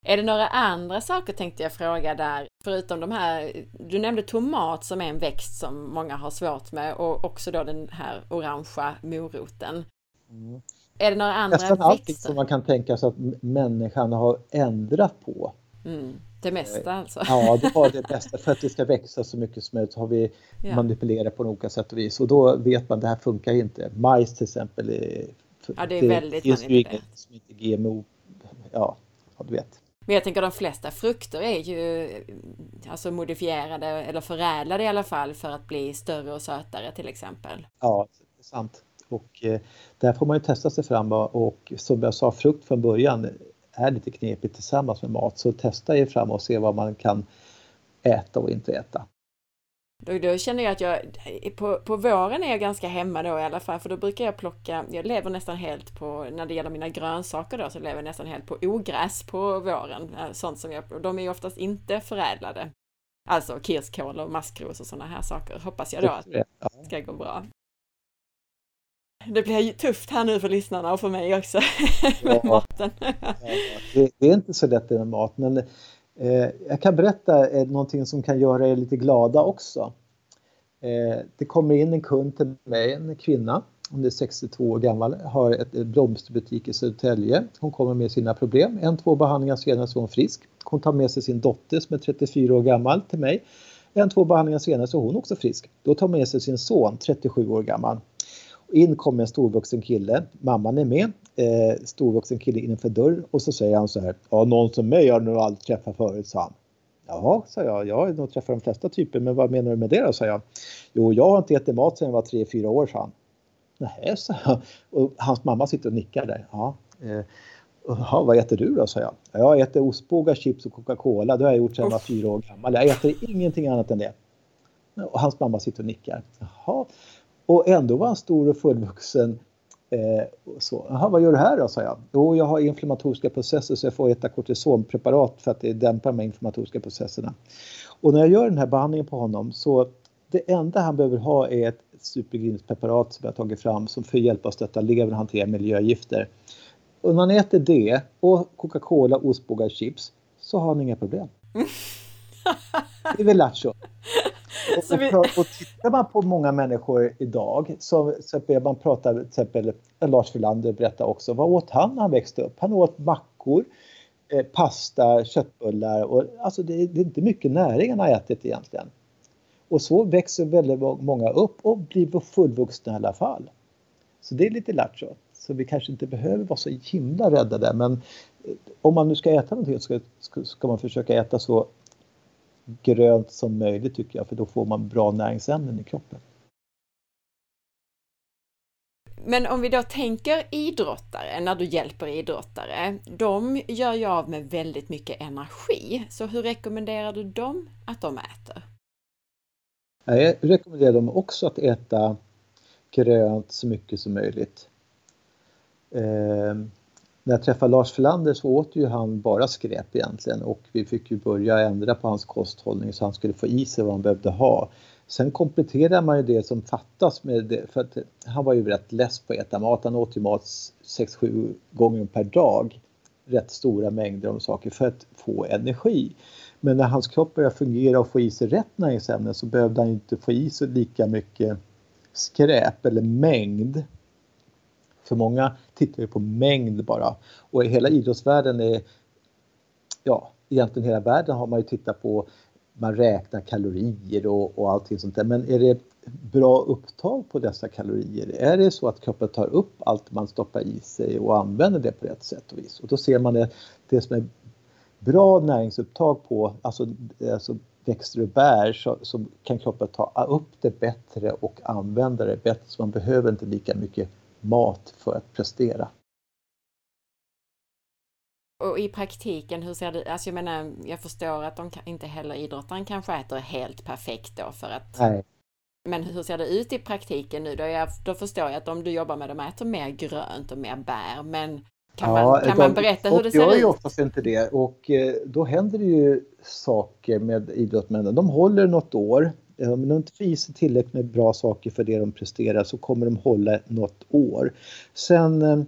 Speaker 1: Är det några andra saker tänkte jag fråga där, förutom de här, du nämnde tomat som är en växt som många har svårt med och också då den här orangea moroten.
Speaker 2: Mm.
Speaker 1: Är det några andra
Speaker 2: Nästan allting som man kan tänka sig att människan har ändrat på.
Speaker 1: Mm. Det mesta alltså?
Speaker 2: Ja, det var det bästa. För att det ska växa så mycket som möjligt har vi ja. manipulerat på olika sätt och vis. Och då vet man att det här funkar inte. Majs till exempel. Är,
Speaker 1: ja, det är väldigt det finns ju inget
Speaker 2: som inte GMO. Ja, du vet.
Speaker 1: Men jag tänker de flesta frukter är ju alltså modifierade eller förädlade i alla fall för att bli större och sötare till exempel.
Speaker 2: Ja, det är sant. Och eh, där får man ju testa sig fram och som jag sa, frukt från början är lite knepigt tillsammans med mat. Så testa er fram och se vad man kan äta och inte äta.
Speaker 1: Då, då känner jag att jag, på, på våren är jag ganska hemma då i alla fall, för då brukar jag plocka, jag lever nästan helt på, när det gäller mina grönsaker då, så lever jag nästan helt på ogräs på våren. Eh, sånt som jag, de är ju oftast inte förädlade. Alltså kirskål och maskros och sådana här saker, hoppas jag då att det ska gå bra. Det blir tufft här nu för lyssnarna och för mig också med ja. maten.
Speaker 2: det, det, är inte så lätt med mat men eh, jag kan berätta eh, någonting som kan göra er lite glada också. Eh, det kommer in en kund till mig, en kvinna, hon är 62 år gammal, har ett, ett blomsterbutik i Södertälje. Hon kommer med sina problem. En, två behandlingar senare så är hon frisk. Hon tar med sig sin dotter som är 34 år gammal till mig. En, två behandlingar senare så är hon också frisk. Då tar hon med sig sin son, 37 år gammal. In kommer en storvuxen kille, mamman är med, eh, storvuxen kille innanför dörr och så säger han så här, ja någon som mig har du nog aldrig träffat förut, sa han. Jaha, sa jag, jag har nog träffat de flesta typer, men vad menar du med det då, sa jag. Jo, jag har inte ätit mat sedan jag var tre fyra år, sa han. Nej, sa jag. Och hans mamma sitter och nickar där. Ja, eh, Jaha, vad äter du då? sa jag. Jag äter ostbågar, chips och Coca-Cola. Det har jag gjort sedan jag var fyra år gammal. Jag äter ingenting annat än det. Och hans mamma sitter och nickar. Jaha, och ändå var han stor och fullvuxen. Eh, så. Aha, vad gör du här då? sa jag. Jo, jag har inflammatoriska processer så jag får äta kortisonpreparat för att det dämpar de inflammatoriska processerna. Och när jag gör den här behandlingen på honom så det enda han behöver ha är ett supergrinspreparat som jag tagit fram som för hjälp att stötta levern hantera miljögifter. Och när han äter det och Coca-Cola, ostbågar, chips så har han inga problem. Det är väl lattjo. Och, vi... och tittar man på många människor idag så, så man prata till exempel Lars Wilander berättar också, vad åt han när han växte upp? Han åt mackor, eh, pasta, köttbullar och alltså det, det, är inte mycket näring han har ätit egentligen. Och så växer väldigt många upp och blir fullvuxna i alla fall. Så det är lite lattjo. Så vi kanske inte behöver vara så himla rädda där men eh, om man nu ska äta någonting så ska, ska man försöka äta så grönt som möjligt tycker jag, för då får man bra näringsämnen i kroppen.
Speaker 1: Men om vi då tänker idrottare, när du hjälper idrottare, de gör ju av med väldigt mycket energi. Så hur rekommenderar du dem att de äter?
Speaker 2: Jag rekommenderar dem också att äta grönt så mycket som möjligt. När jag träffade Lars Förlander så åt ju han bara skräp egentligen och vi fick ju börja ändra på hans kosthållning så han skulle få i sig vad han behövde ha. Sen kompletterar man ju det som fattas med det, för att han var ju rätt less på att äta mat. Han åt ju mat 6-7 gånger per dag. Rätt stora mängder av saker för att få energi. Men när hans kropp började fungera och få i sig rätt näringsämnen så behövde han inte få i sig lika mycket skräp eller mängd för många tittar ju på mängd bara och i hela idrottsvärlden är, ja, egentligen hela världen har man ju tittat på, man räknar kalorier och, och allting sånt där. Men är det bra upptag på dessa kalorier? Är det så att kroppen tar upp allt man stoppar i sig och använder det på rätt sätt och vis? Och då ser man det, det som är bra näringsupptag på, alltså, alltså växter och bär så, så, kan kroppen ta upp det bättre och använda det bättre så man behöver inte lika mycket mat för att prestera.
Speaker 1: Och i praktiken, hur ser det Alltså jag menar, jag förstår att de inte heller idrottaren kanske äter helt perfekt då för att...
Speaker 2: Nej.
Speaker 1: Men hur ser det ut i praktiken nu då? Jag, då förstår jag att om du jobbar med dem äter mer grönt och mer bär, men kan, ja, man, kan de, man berätta hur det ser ut?
Speaker 2: Jag gör oftast inte det och eh, då händer det ju saker med idrottsmännen. De håller något år Eh, om de inte får i sig tillräckligt med bra saker för det de presterar så kommer de hålla något år. Sen, eh,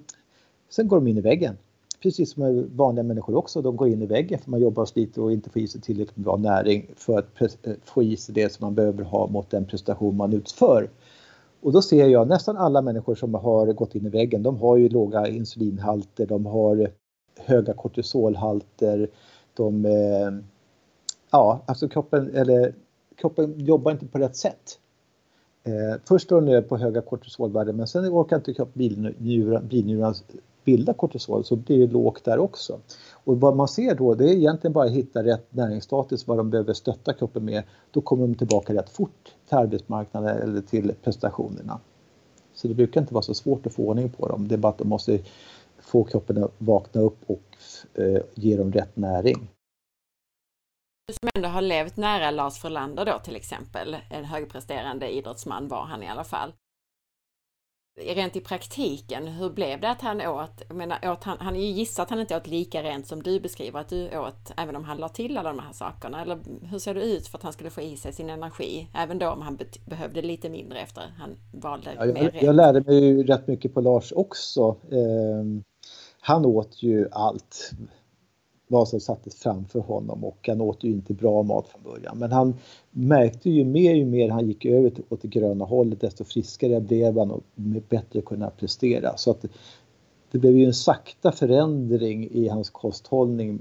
Speaker 2: sen går de in i väggen. Precis som vanliga människor också, de går in i väggen för man jobbar och sliter och inte får i sig tillräckligt med bra näring för att eh, få i sig det som man behöver ha mot den prestation man utför. Och då ser jag nästan alla människor som har gått in i väggen, de har ju låga insulinhalter, de har höga kortisolhalter, de, ja, alltså kroppen, eller, kroppen jobbar inte på rätt sätt. Eh, först står den på höga kortisolvärden men sen orkar inte kroppen bilnjurarna bilda kortisol så blir det lågt där också. Och vad man ser då det är egentligen bara att hitta rätt näringsstatus vad de behöver stötta kroppen med. Då kommer de tillbaka rätt fort till arbetsmarknaden eller till prestationerna. Så det brukar inte vara så svårt att få ordning på dem. Det är bara att de måste få kroppen att vakna upp och eh, ge dem rätt näring.
Speaker 1: Du som ändå har levt nära Lars Frölander då till exempel, en högpresterande idrottsman var han i alla fall rent i praktiken, hur blev det att han åt? Jag menar, åt han, han är ju gissat att han inte åt lika rent som du beskriver att du åt, även om han la till alla de här sakerna. Eller hur ser det ut för att han skulle få i sig sin energi? Även då om han behövde lite mindre efter han valde
Speaker 2: ja, jag,
Speaker 1: mer rent.
Speaker 2: Jag lärde mig ju rätt mycket på Lars också. Eh, han åt ju allt vad som sattes framför honom och han åt ju inte bra mat från början. Men han märkte ju mer ju mer han gick över åt det gröna hållet desto friskare blev han och bättre kunna prestera. Så att det blev ju en sakta förändring i hans kosthållning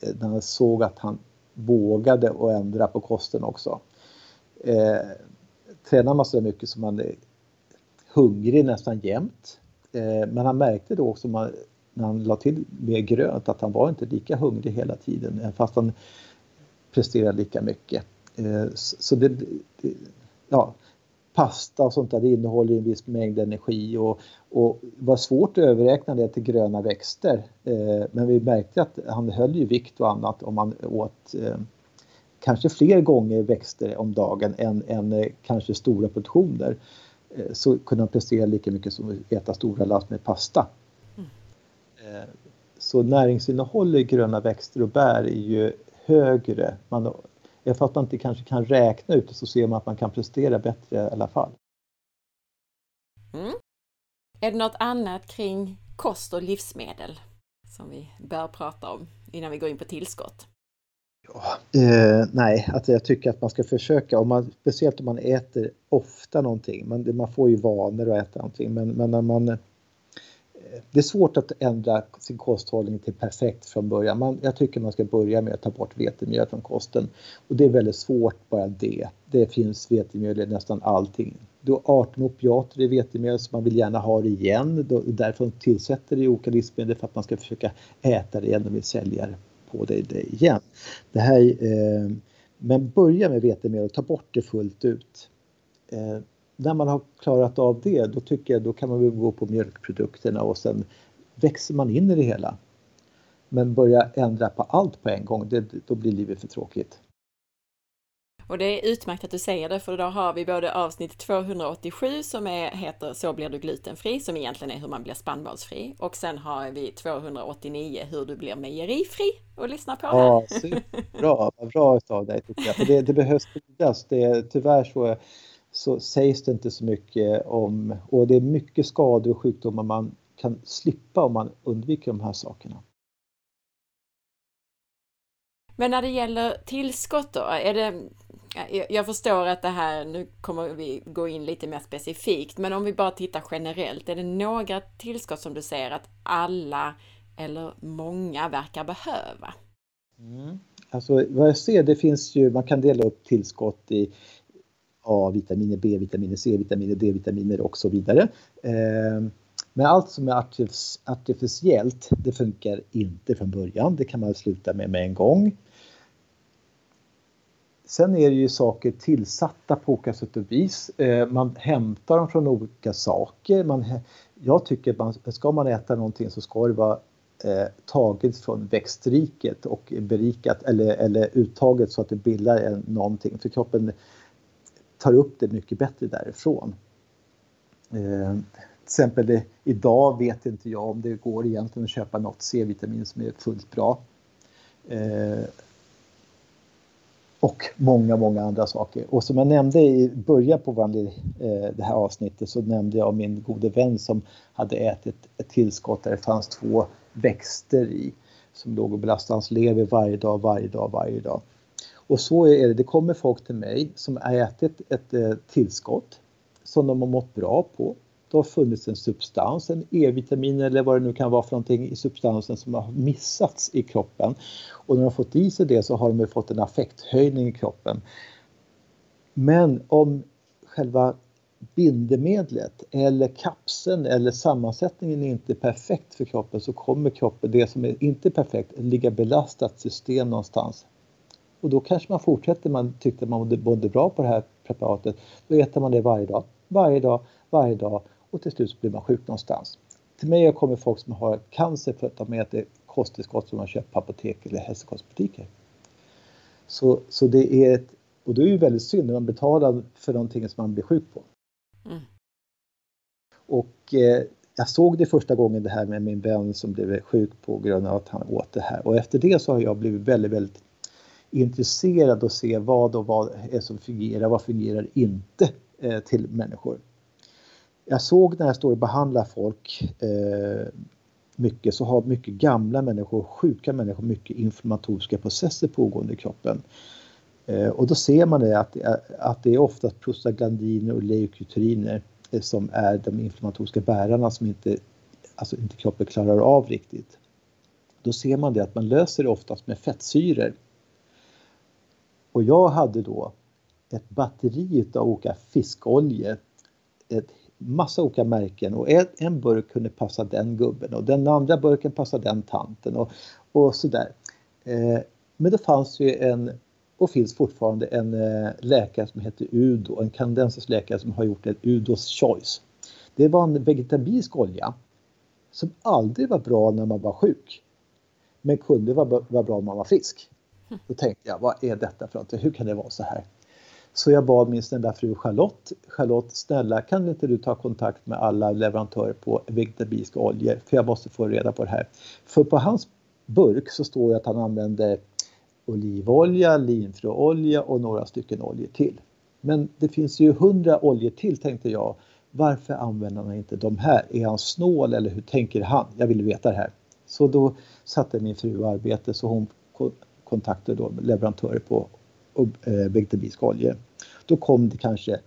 Speaker 2: eh, när han såg att han vågade och ändra på kosten också. Eh, tränar man så mycket som man är hungrig nästan jämt. Eh, men han märkte då också man, när han la till mer grönt att han var inte lika hungrig hela tiden eh, fast han presterade lika mycket. Eh, så det, ja, pasta och sånt där det innehåller en viss mängd energi och, och var svårt att överräkna det till gröna växter. Eh, men vi märkte att han höll ju vikt och annat om man åt kanske fler gånger växter om dagen än, än kanske stora portioner så kunde han prestera lika mycket som att äta stora last med pasta. Mm. Så näringsinnehåll i gröna växter och bär är ju högre. Man att man inte kanske kan räkna ut det så ser man att man kan prestera bättre i alla fall.
Speaker 1: Mm. Är det något annat kring kost och livsmedel som vi bör prata om innan vi går in på tillskott?
Speaker 2: Ja, eh, nej, alltså jag tycker att man ska försöka, om man, speciellt om man äter ofta någonting, man, man får ju vanor att äta någonting, men, men när man det är svårt att ändra sin kosthållning till perfekt från början. Man, jag tycker man ska börja med att ta bort vetemjöl från kosten. Och det är väldigt svårt bara det. Det finns vetemjöl i nästan allting. Du har 18 opiater i vetemjöl som man vill gärna ha det igen. Därför tillsätter det i olika livsmedel för att man ska försöka äta det igen och vill sälja på det, det igen. Det här, eh, men börja med vetemjöl och ta bort det fullt ut. Eh, när man har klarat av det då tycker jag då kan man väl gå på mjölkprodukterna och sen växer man in i det hela. Men börja ändra på allt på en gång, det, då blir livet för tråkigt.
Speaker 1: Och det är utmärkt att du säger det, för då har vi både avsnitt 287 som är, heter Så blir du glutenfri, som egentligen är hur man blir spannmålsfri. Och sen har vi 289 hur du blir mejerifri och lyssna på
Speaker 2: ja, Bra, bra av dig tycker jag. För det, det behövs det, tyvärr så så sägs det inte så mycket om och det är mycket skador och sjukdomar man kan slippa om man undviker de här sakerna.
Speaker 1: Men när det gäller tillskott då, är det jag förstår att det här, nu kommer vi gå in lite mer specifikt, men om vi bara tittar generellt, är det några tillskott som du ser att alla eller många verkar behöva?
Speaker 2: Mm. Alltså vad jag ser, det finns ju, man kan dela upp tillskott i, A-vitaminer, B-vitaminer, C-vitaminer, D-vitaminer och så vidare. Eh, men allt som är artificiellt, det funkar inte från början. Det kan man sluta med med en gång. Sen är det ju saker tillsatta på olika sätt och vis. Eh, man hämtar dem från olika saker. Man, jag tycker att man, ska man äta någonting så ska det vara eh, taget från växtriket och berikat eller, eller uttaget så att det bildar en, någonting. För kroppen tar upp det mycket bättre därifrån. Eh, till exempel det, idag vet inte jag om det går egentligen att köpa något C-vitamin som är fullt bra. Eh, och många, många andra saker. Och som jag nämnde i början på vår, eh, det här avsnittet så nämnde jag min gode vän som hade ätit ett tillskott där det fanns två växter i som låg och belastade hans lever varje dag, varje dag, varje dag. Och så är det, det kommer folk till mig som har ätit ett eh, tillskott som de har mått bra på. Det har funnits en substans, en E-vitamin eller vad det nu kan vara för någonting i substansen som har missats i kroppen. Och när de har fått i sig det så har de fått en affekthöjning i kroppen. Men om själva bindemedlet eller kapseln eller sammansättningen är inte perfekt för kroppen så kommer kroppen, det som är inte perfekt, ligga belastat system någonstans. Och då kanske man fortsätter, man tyckte man mådde bra på det här preparatet, då äter man det varje dag, varje dag, varje dag och till slut så blir man sjuk någonstans. Till mig kommer folk som har cancer för att de äter kosttillskott som man köper på apotek eller hälsokostbutiker. Så, så det är ett, och det är ju väldigt synd när man betalar för någonting som man blir sjuk på. Mm. Och eh, jag såg det första gången det här med min vän som blev sjuk på grund av att han åt det här och efter det så har jag blivit väldigt, väldigt intresserad och se vad och vad är som fungerar, vad fungerar inte eh, till människor. Jag såg när jag står och behandlar folk eh, mycket så har mycket gamla människor, sjuka människor, mycket inflammatoriska processer pågående i kroppen. Eh, och då ser man det att, att det är oftast prostaglandiner och leukotriner eh, som är de inflammatoriska bärarna som inte, alltså inte kroppen klarar av riktigt. Då ser man det att man löser det oftast med fettsyror. Och jag hade då ett batteri av olika fiskoljor, ett massa olika märken och en burk kunde passa den gubben och den andra burken passade den tanten och, och sådär. Eh, men det fanns ju en och finns fortfarande en eh, läkare som heter Udo, en kanadensisk läkare som har gjort ett Udos Choice. Det var en vegetabilisk olja som aldrig var bra när man var sjuk, men kunde vara, vara bra om man var frisk. Då tänkte jag, vad är detta för något? Hur kan det vara så här? Så jag bad min snälla fru Charlotte, Charlotte snälla kan inte du ta kontakt med alla leverantörer på vegetabiliska oljor för jag måste få reda på det här. För på hans burk så står det att han använder olivolja, linfröolja och några stycken oljor till. Men det finns ju hundra oljor till tänkte jag. Varför använder han inte de här? Är han snål eller hur tänker han? Jag vill veta det här. Så då satte min fru i arbete så hon kontaktade då leverantörer på vegetabiliska eh, oljor. Då kom det kanske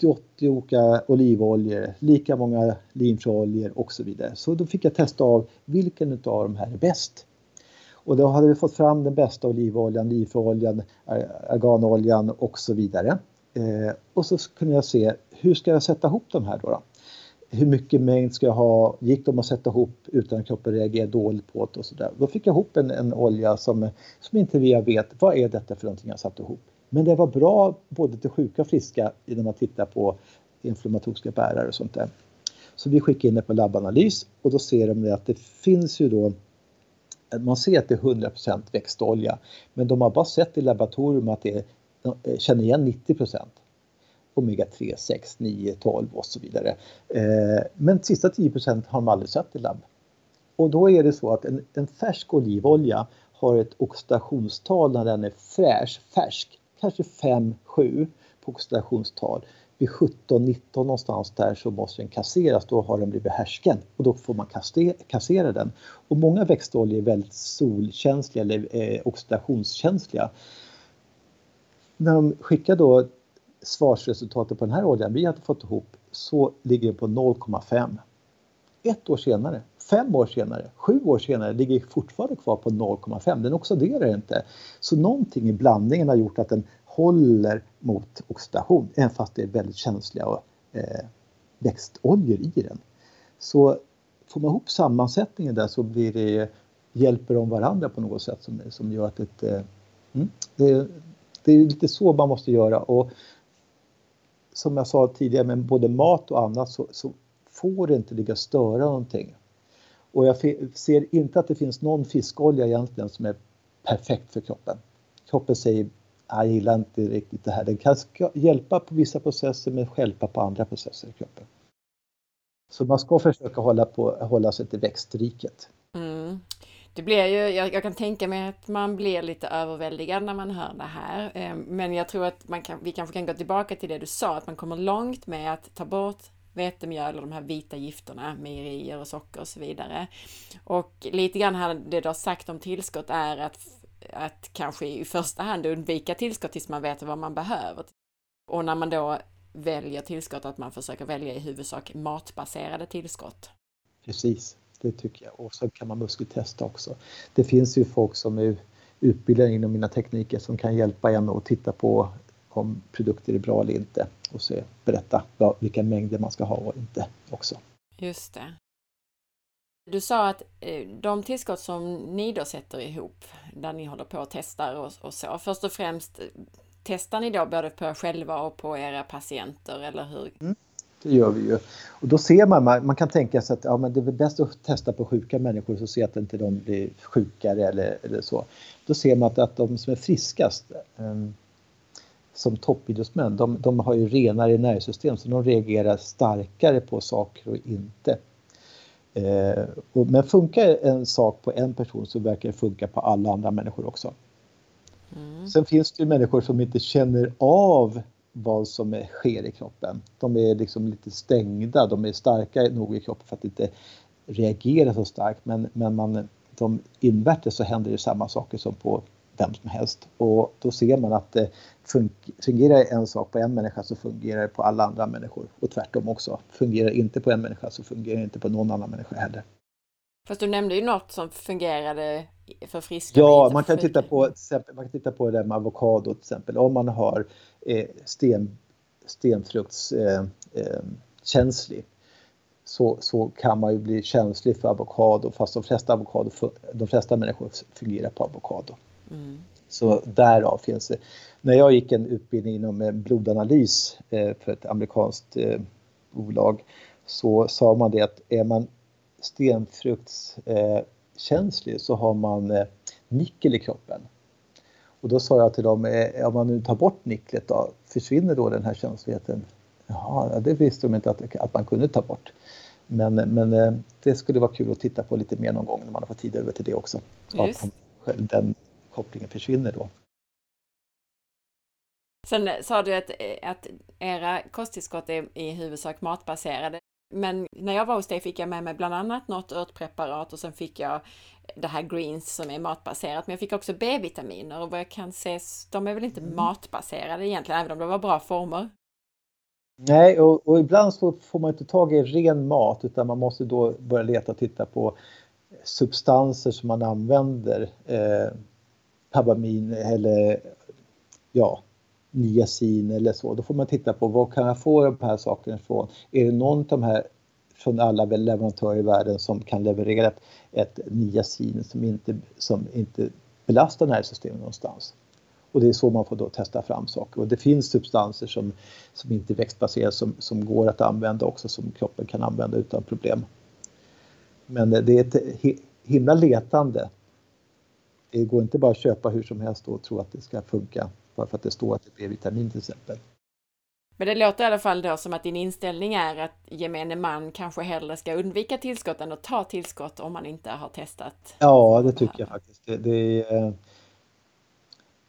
Speaker 2: 70-80 olika olivoljor, lika många linfröoljor och så vidare. Så då fick jag testa av vilken av de här är bäst. Och då hade vi fått fram den bästa olivoljan, linfröoljan, eh, arganoljan och så vidare. Eh, och så kunde jag se hur ska jag sätta ihop de här då? då? Hur mycket mängd ska jag ha? Gick de att sätta ihop utan att kroppen reagerade dåligt på det och sådär. Då fick jag ihop en, en olja som, som inte vi vet vad är detta för någonting jag satt ihop. Men det var bra både till sjuka och friska när man tittar på inflammatoriska bärare och sånt där. Så vi skickade in det på labbanalys och då ser de att det finns ju då man ser att det är 100% växtolja men de har bara sett i laboratorium att det är, de känner igen 90 omega 3, 6, 9, 12 och så vidare. Eh, men sista 10% har de aldrig sett i labb. Och då är det så att en, en färsk olivolja har ett oxidationstal när den är fräsch, färsk, kanske 5-7 på oxidationstal vid 17-19 någonstans där så måste den kasseras, då har den blivit härsken och då får man kassera den. Och många växtoljor är väldigt solkänsliga eller eh, oxidationskänsliga. När de skickar då svarsresultatet på den här oljan vi hade fått ihop så ligger den på 0,5. Ett år senare, fem år senare, sju år senare ligger fortfarande kvar på 0,5. Den oxiderar inte. Så någonting i blandningen har gjort att den håller mot oxidation även fast det är väldigt känsliga eh, växtoljor i den. Så får man ihop sammansättningen där så blir det, hjälper de varandra på något sätt som, som gör att det, eh, mm, det, det är lite så man måste göra och som jag sa tidigare med både mat och annat så, så får det inte ligga och störa någonting. Och jag ser inte att det finns någon fiskolja egentligen som är perfekt för kroppen. Kroppen säger ah, jag gillar inte riktigt det här. Den kan hjälpa på vissa processer men stjälpa på andra processer i kroppen. Så man ska försöka hålla, på, hålla sig till växtriket.
Speaker 1: Det blir ju, jag, jag, kan tänka mig att man blir lite överväldigad när man hör det här. Eh, men jag tror att man kan, vi kanske kan gå tillbaka till det du sa, att man kommer långt med att ta bort vetemjöl och de här vita gifterna, mejerier och socker och så vidare. Och lite grann här, det du har sagt om tillskott är att att kanske i första hand undvika tillskott tills man vet vad man behöver. Och när man då väljer tillskott att man försöker välja i huvudsak matbaserade tillskott.
Speaker 2: Precis, det tycker jag. Och så kan man muskeltesta också. Det finns ju folk som är utbildade inom mina tekniker som kan hjälpa en att titta på om produkter är bra eller inte och se, berätta vilka mängder man ska ha och inte också.
Speaker 1: Just det. Du sa att eh, de tillskott som ni då sätter ihop, där ni håller på och testar och, och så, först och främst testar ni då både på er själva och på era patienter, eller hur? Mm,
Speaker 2: det gör vi ju. Och då ser man, man kan tänka sig att ja, men det är bäst att testa på sjuka människor så ser att inte de blir sjukare eller, eller så. Då ser man att, att de som är friskast, um, som toppidrottsmän, de, de har ju renare nervsystem så de reagerar starkare på saker och inte. Eh, och, men funkar en sak på en person så verkar det funka på alla andra människor också. Mm. Sen finns det ju människor som inte känner av vad som sker i kroppen. De är liksom lite stängda, de är starka nog i kroppen för att inte reagera så starkt men, men man, de invärtes så händer det samma saker som på vem som helst. Och då ser man att det fungerar en sak på en människa så fungerar det på alla andra människor. Och tvärtom också. Fungerar inte på en människa så fungerar det inte på någon annan människa heller.
Speaker 1: Fast du nämnde ju något som fungerade för friska.
Speaker 2: Ja, man kan, titta på, man kan titta på det med avokado till exempel. Om man har eh, sten, stenfruktskänslig eh, eh, så, så kan man ju bli känslig för avokado fast de flesta, avokado, de flesta människor fungerar på avokado. Mm. Så därav finns det. När jag gick en utbildning inom blodanalys för ett amerikanskt bolag så sa man det att är man stenfruktskänslig så har man nickel i kroppen. Och då sa jag till dem, om man nu tar bort nicklet då, försvinner då den här känsligheten? Jaha, det visste de inte att, att man kunde ta bort. Men, men det skulle vara kul att titta på lite mer någon gång när man har fått tid över till det också. Just. Att den kopplingen försvinner då.
Speaker 1: Sen sa du att, att era kosttillskott är i huvudsak matbaserade. Men när jag var hos dig fick jag med mig bland annat något örtpreparat och sen fick jag det här greens som är matbaserat. Men jag fick också B-vitaminer och vad jag kan se, de är väl inte mm. matbaserade egentligen, även om de var bra former.
Speaker 2: Nej, och, och, ibland så får man inte tag i ren mat utan man måste då börja leta och titta på substanser som man använder. Eh, Pabamin eller ja, niacin eller så. Då får man titta på var kan jag få de här sakerna ifrån? Är det någon av de här från alla leverantörer i världen som kan leverera ett, ett niacin som inte, som inte belastar nervsystemet någonstans? Och det är så man får då testa fram saker. Och det finns substanser som, som inte är växtbaserade som, som går att använda också som kroppen kan använda utan problem. Men det är ett himla letande det går inte bara att köpa hur som helst och tro att det ska funka bara för att det står att det är B-vitamin till exempel.
Speaker 1: Men det låter i alla fall då som att din inställning är att gemene man kanske hellre ska undvika tillskott än att ta tillskott om man inte har testat?
Speaker 2: Ja, det tycker jag faktiskt. Det, det är, eh,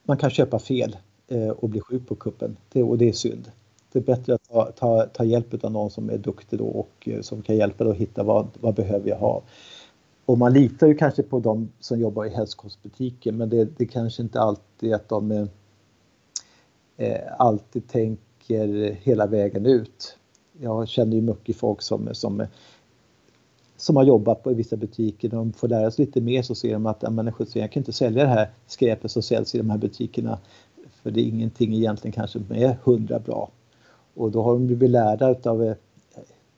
Speaker 2: man kan köpa fel eh, och bli sjuk på kuppen det, och det är synd. Det är bättre att ta, ta, ta hjälp av någon som är duktig då och eh, som kan hjälpa dig att hitta vad, vad behöver jag ha. Och man litar ju kanske på de som jobbar i hälsokostbutiker men det, det kanske inte alltid att de Eh, alltid tänker hela vägen ut. Jag känner ju mycket folk som, som, som har jobbat på vissa butiker. När de får lära sig lite mer så ser de att människor jag kan inte sälja det här skräpet som säljs i de här butikerna för det är ingenting egentligen kanske som är hundra bra. Och då har de blivit lärda utav eh,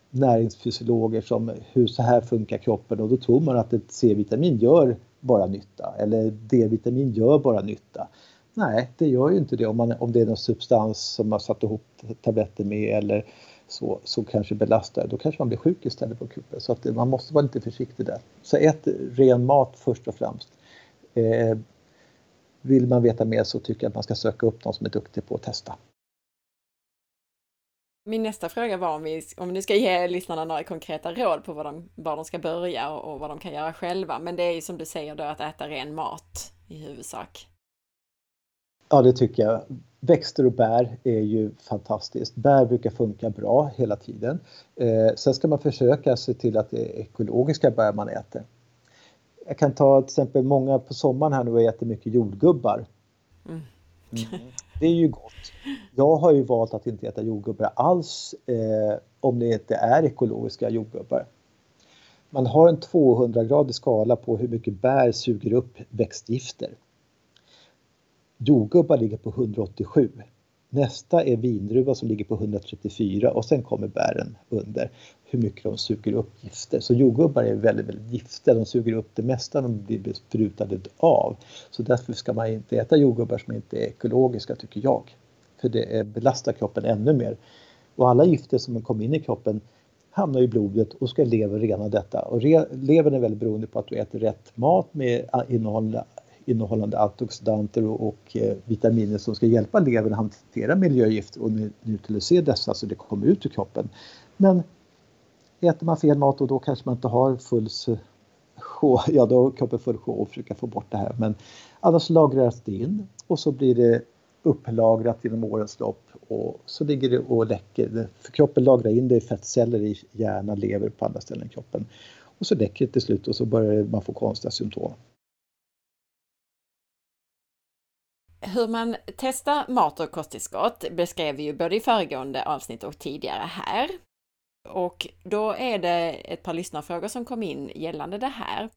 Speaker 2: näringsfysiologer som hur så här funkar kroppen och då tror man att ett C-vitamin gör bara nytta eller D-vitamin gör bara nytta. Nej, det gör ju inte det om, man, om det är någon substans som man satt ihop tabletter med eller så, så kanske belastar. Då kanske man blir sjuk istället på kuppen. Så att man måste vara lite försiktig där. Så ät ren mat först och främst. Eh, vill man veta mer så tycker jag att man ska söka upp någon som är duktig på att testa.
Speaker 1: Min nästa fråga var om vi, om du ska ge lyssnarna några konkreta råd på var de, var de ska börja och, och vad de kan göra själva. Men det är ju som du säger då att äta ren mat i huvudsak.
Speaker 2: Ja, det tycker jag. Växter och bär är ju fantastiskt. Bär brukar funka bra hela tiden. Eh, sen ska man försöka se till att det är ekologiska bär man äter. Jag kan ta till exempel många på sommaren här nu och äter mycket jordgubbar. Mm. Mm. Det är ju gott. Jag har ju valt att inte äta jordgubbar alls eh, om det inte är ekologiska jordgubbar. Man har en 200-gradig skala på hur mycket bär suger upp växtgifter. Jordgubbar ligger på 187. Nästa är vindruva som ligger på 134 och sen kommer bären under hur mycket de suger upp gifter. Så jordgubbar är väldigt, väldigt giftiga. De suger upp det mesta de blir besprutade av. Så därför ska man inte äta jordgubbar som inte är ekologiska tycker jag. För det belastar kroppen ännu mer. Och alla gifter som kommer in i kroppen hamnar i blodet och ska levern rena detta. Och levern är väldigt beroende på att du äter rätt mat med innehållande, innehållande antioxidanter och, och eh, vitaminer som ska hjälpa levern att hantera miljögifter och neutralisera dessa så det kommer ut ur kroppen. Men äter man fel mat och då kanske man inte har full ja då har kroppen full sjå och försöka få bort det här. Men annars lagras det in och så blir det upplagrat genom årens lopp och så ligger det och läcker. För kroppen lagrar in det i fettceller i hjärna, lever på andra ställen i kroppen. Och så läcker det till slut och så börjar man få konstiga symptom.
Speaker 1: Hur man testar mat och kosttillskott beskrev vi ju både i föregående avsnitt och tidigare här. Och då är det ett par lyssnarfrågor som kom in gällande det här.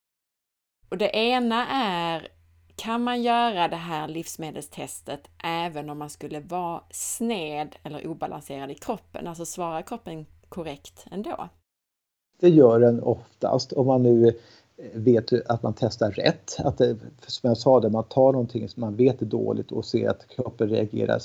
Speaker 1: Och det ena är kan man göra det här livsmedelstestet även om man skulle vara sned eller obalanserad i kroppen? Alltså svarar kroppen korrekt ändå?
Speaker 2: Det gör den oftast om man nu Eh, vet att man testar rätt. Att det, som jag sa, det, man tar någonting som man vet är dåligt och ser att kroppen reagerar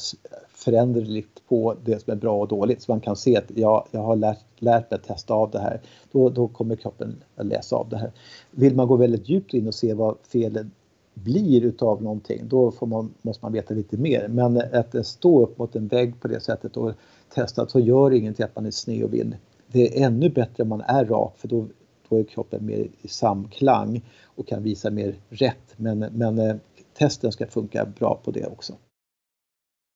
Speaker 2: föränderligt på det som är bra och dåligt. Så man kan se att ja, jag har lärt, lärt mig att testa av det här. Då, då kommer kroppen att läsa av det här. Vill man gå väldigt djupt in och se vad felet blir utav någonting, då man, måste man veta lite mer. Men att stå upp mot en vägg på det sättet och testa så gör ingenting att man är sned och vind. Det är ännu bättre om man är rak för då, då är kroppen mer i samklang och kan visa mer rätt. Men, men eh, testen ska funka bra på det också.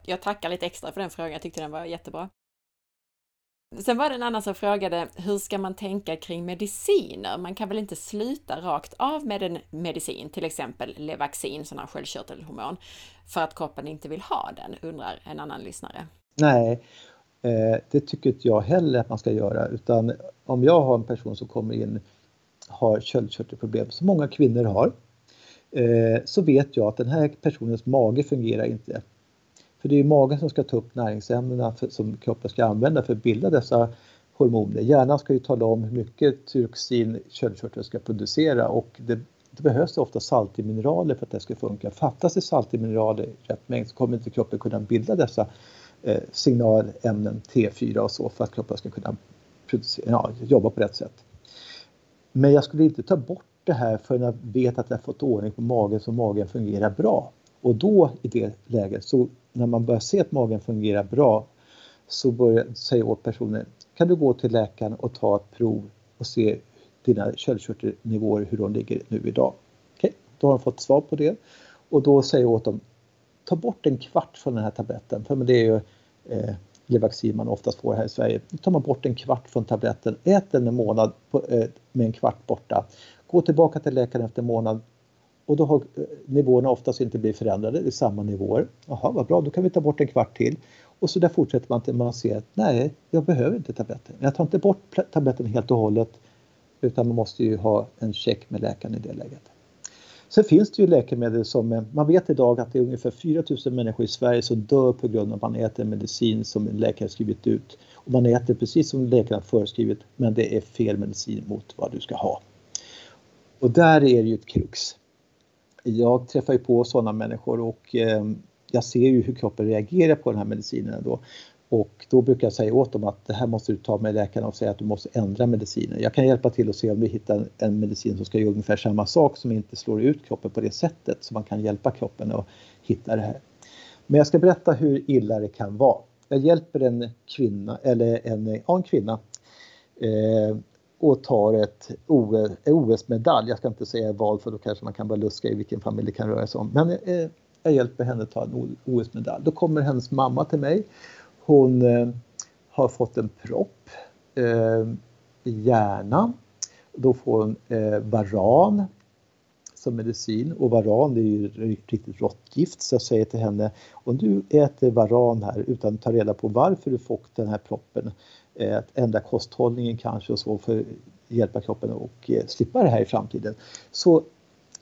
Speaker 1: Jag tackar lite extra för den frågan, jag tyckte den var jättebra. Sen var det en annan som frågade, hur ska man tänka kring mediciner? Man kan väl inte sluta rakt av med en medicin, till exempel Levaxin, sån här sköldkörtelhormon, för att kroppen inte vill ha den, undrar en annan lyssnare.
Speaker 2: Nej, Eh, det tycker inte jag heller att man ska göra, utan om jag har en person som kommer in har köldkörtelproblem, som många kvinnor har, eh, så vet jag att den här personens mage fungerar inte. För det är magen som ska ta upp näringsämnena för, som kroppen ska använda för att bilda dessa hormoner. Hjärnan ska ju tala om hur mycket tyroxin köldkörteln ska producera och det, det behövs ofta salt i mineraler för att det ska funka. Fattas det salt i mineraler i rätt mängd så kommer inte kroppen kunna bilda dessa eh, signalämnen T4 och så för att kroppen ska kunna ja, jobba på rätt sätt. Men jag skulle inte ta bort det här förrän jag vet att jag fått ordning på magen så magen fungerar bra. Och då i det läget så när man börjar se att magen fungerar bra så börjar säga åt personen, kan du gå till läkaren och ta ett prov och se dina köldkörtelnivåer hur de ligger nu idag. Okej, då har de fått svar på det och då säger jag åt dem, ta bort en kvart från den här tabletten, för det är ju eh, Levaxin man oftast får här i Sverige. Då tar man bort en kvart från tabletten, ät den en månad på, eh, med en kvart borta. Gå tillbaka till läkaren efter en månad, och då har eh, nivåerna oftast inte blivit förändrade, det är samma nivåer. Jaha, vad bra, då kan vi ta bort en kvart till. Och så där fortsätter man till man ser att nej, jag behöver inte tabletten. Jag tar inte bort tabletten helt och hållet utan man måste ju ha en check med läkaren i det läget. Sen finns det ju läkemedel som, man vet idag att det är ungefär 4000 människor i Sverige som dör på grund av att man äter medicin som en läkare skrivit ut. Och man äter precis som läkaren föreskrivit men det är fel medicin mot vad du ska ha. Och där är det ju ett krux jag träffar ju på sådana människor och eh, jag ser ju hur kroppen reagerar på den här medicinen då. Och då brukar jag säga åt dem att det här måste du ta med läkaren och säga att du måste ändra medicinen. Jag kan hjälpa till och se om vi hittar en medicin som ska göra ungefär samma sak som inte slår ut kroppen på det sättet så man kan hjälpa kroppen att hitta det här. Men jag ska berätta hur illa det kan vara. Jag hjälper en kvinna, eller en, ja, en kvinna eh, och tar ett OS-medalj. Jag ska inte säga val för då kanske man kan bara luska i vilken familj det kan röra sig om. Men eh, jag hjälper henne att ta en OS-medalj. Då kommer hennes mamma till mig. Hon eh, har fått en propp eh, i hjärnan. Då får hon eh, varan som medicin och varan det är ju riktigt råttgift så jag säger till henne om du äter varan här utan att ta reda på varför du fått den här proppen, eh, att ändra kosthållningen kanske och så för att hjälpa kroppen och eh, slippa det här i framtiden. Så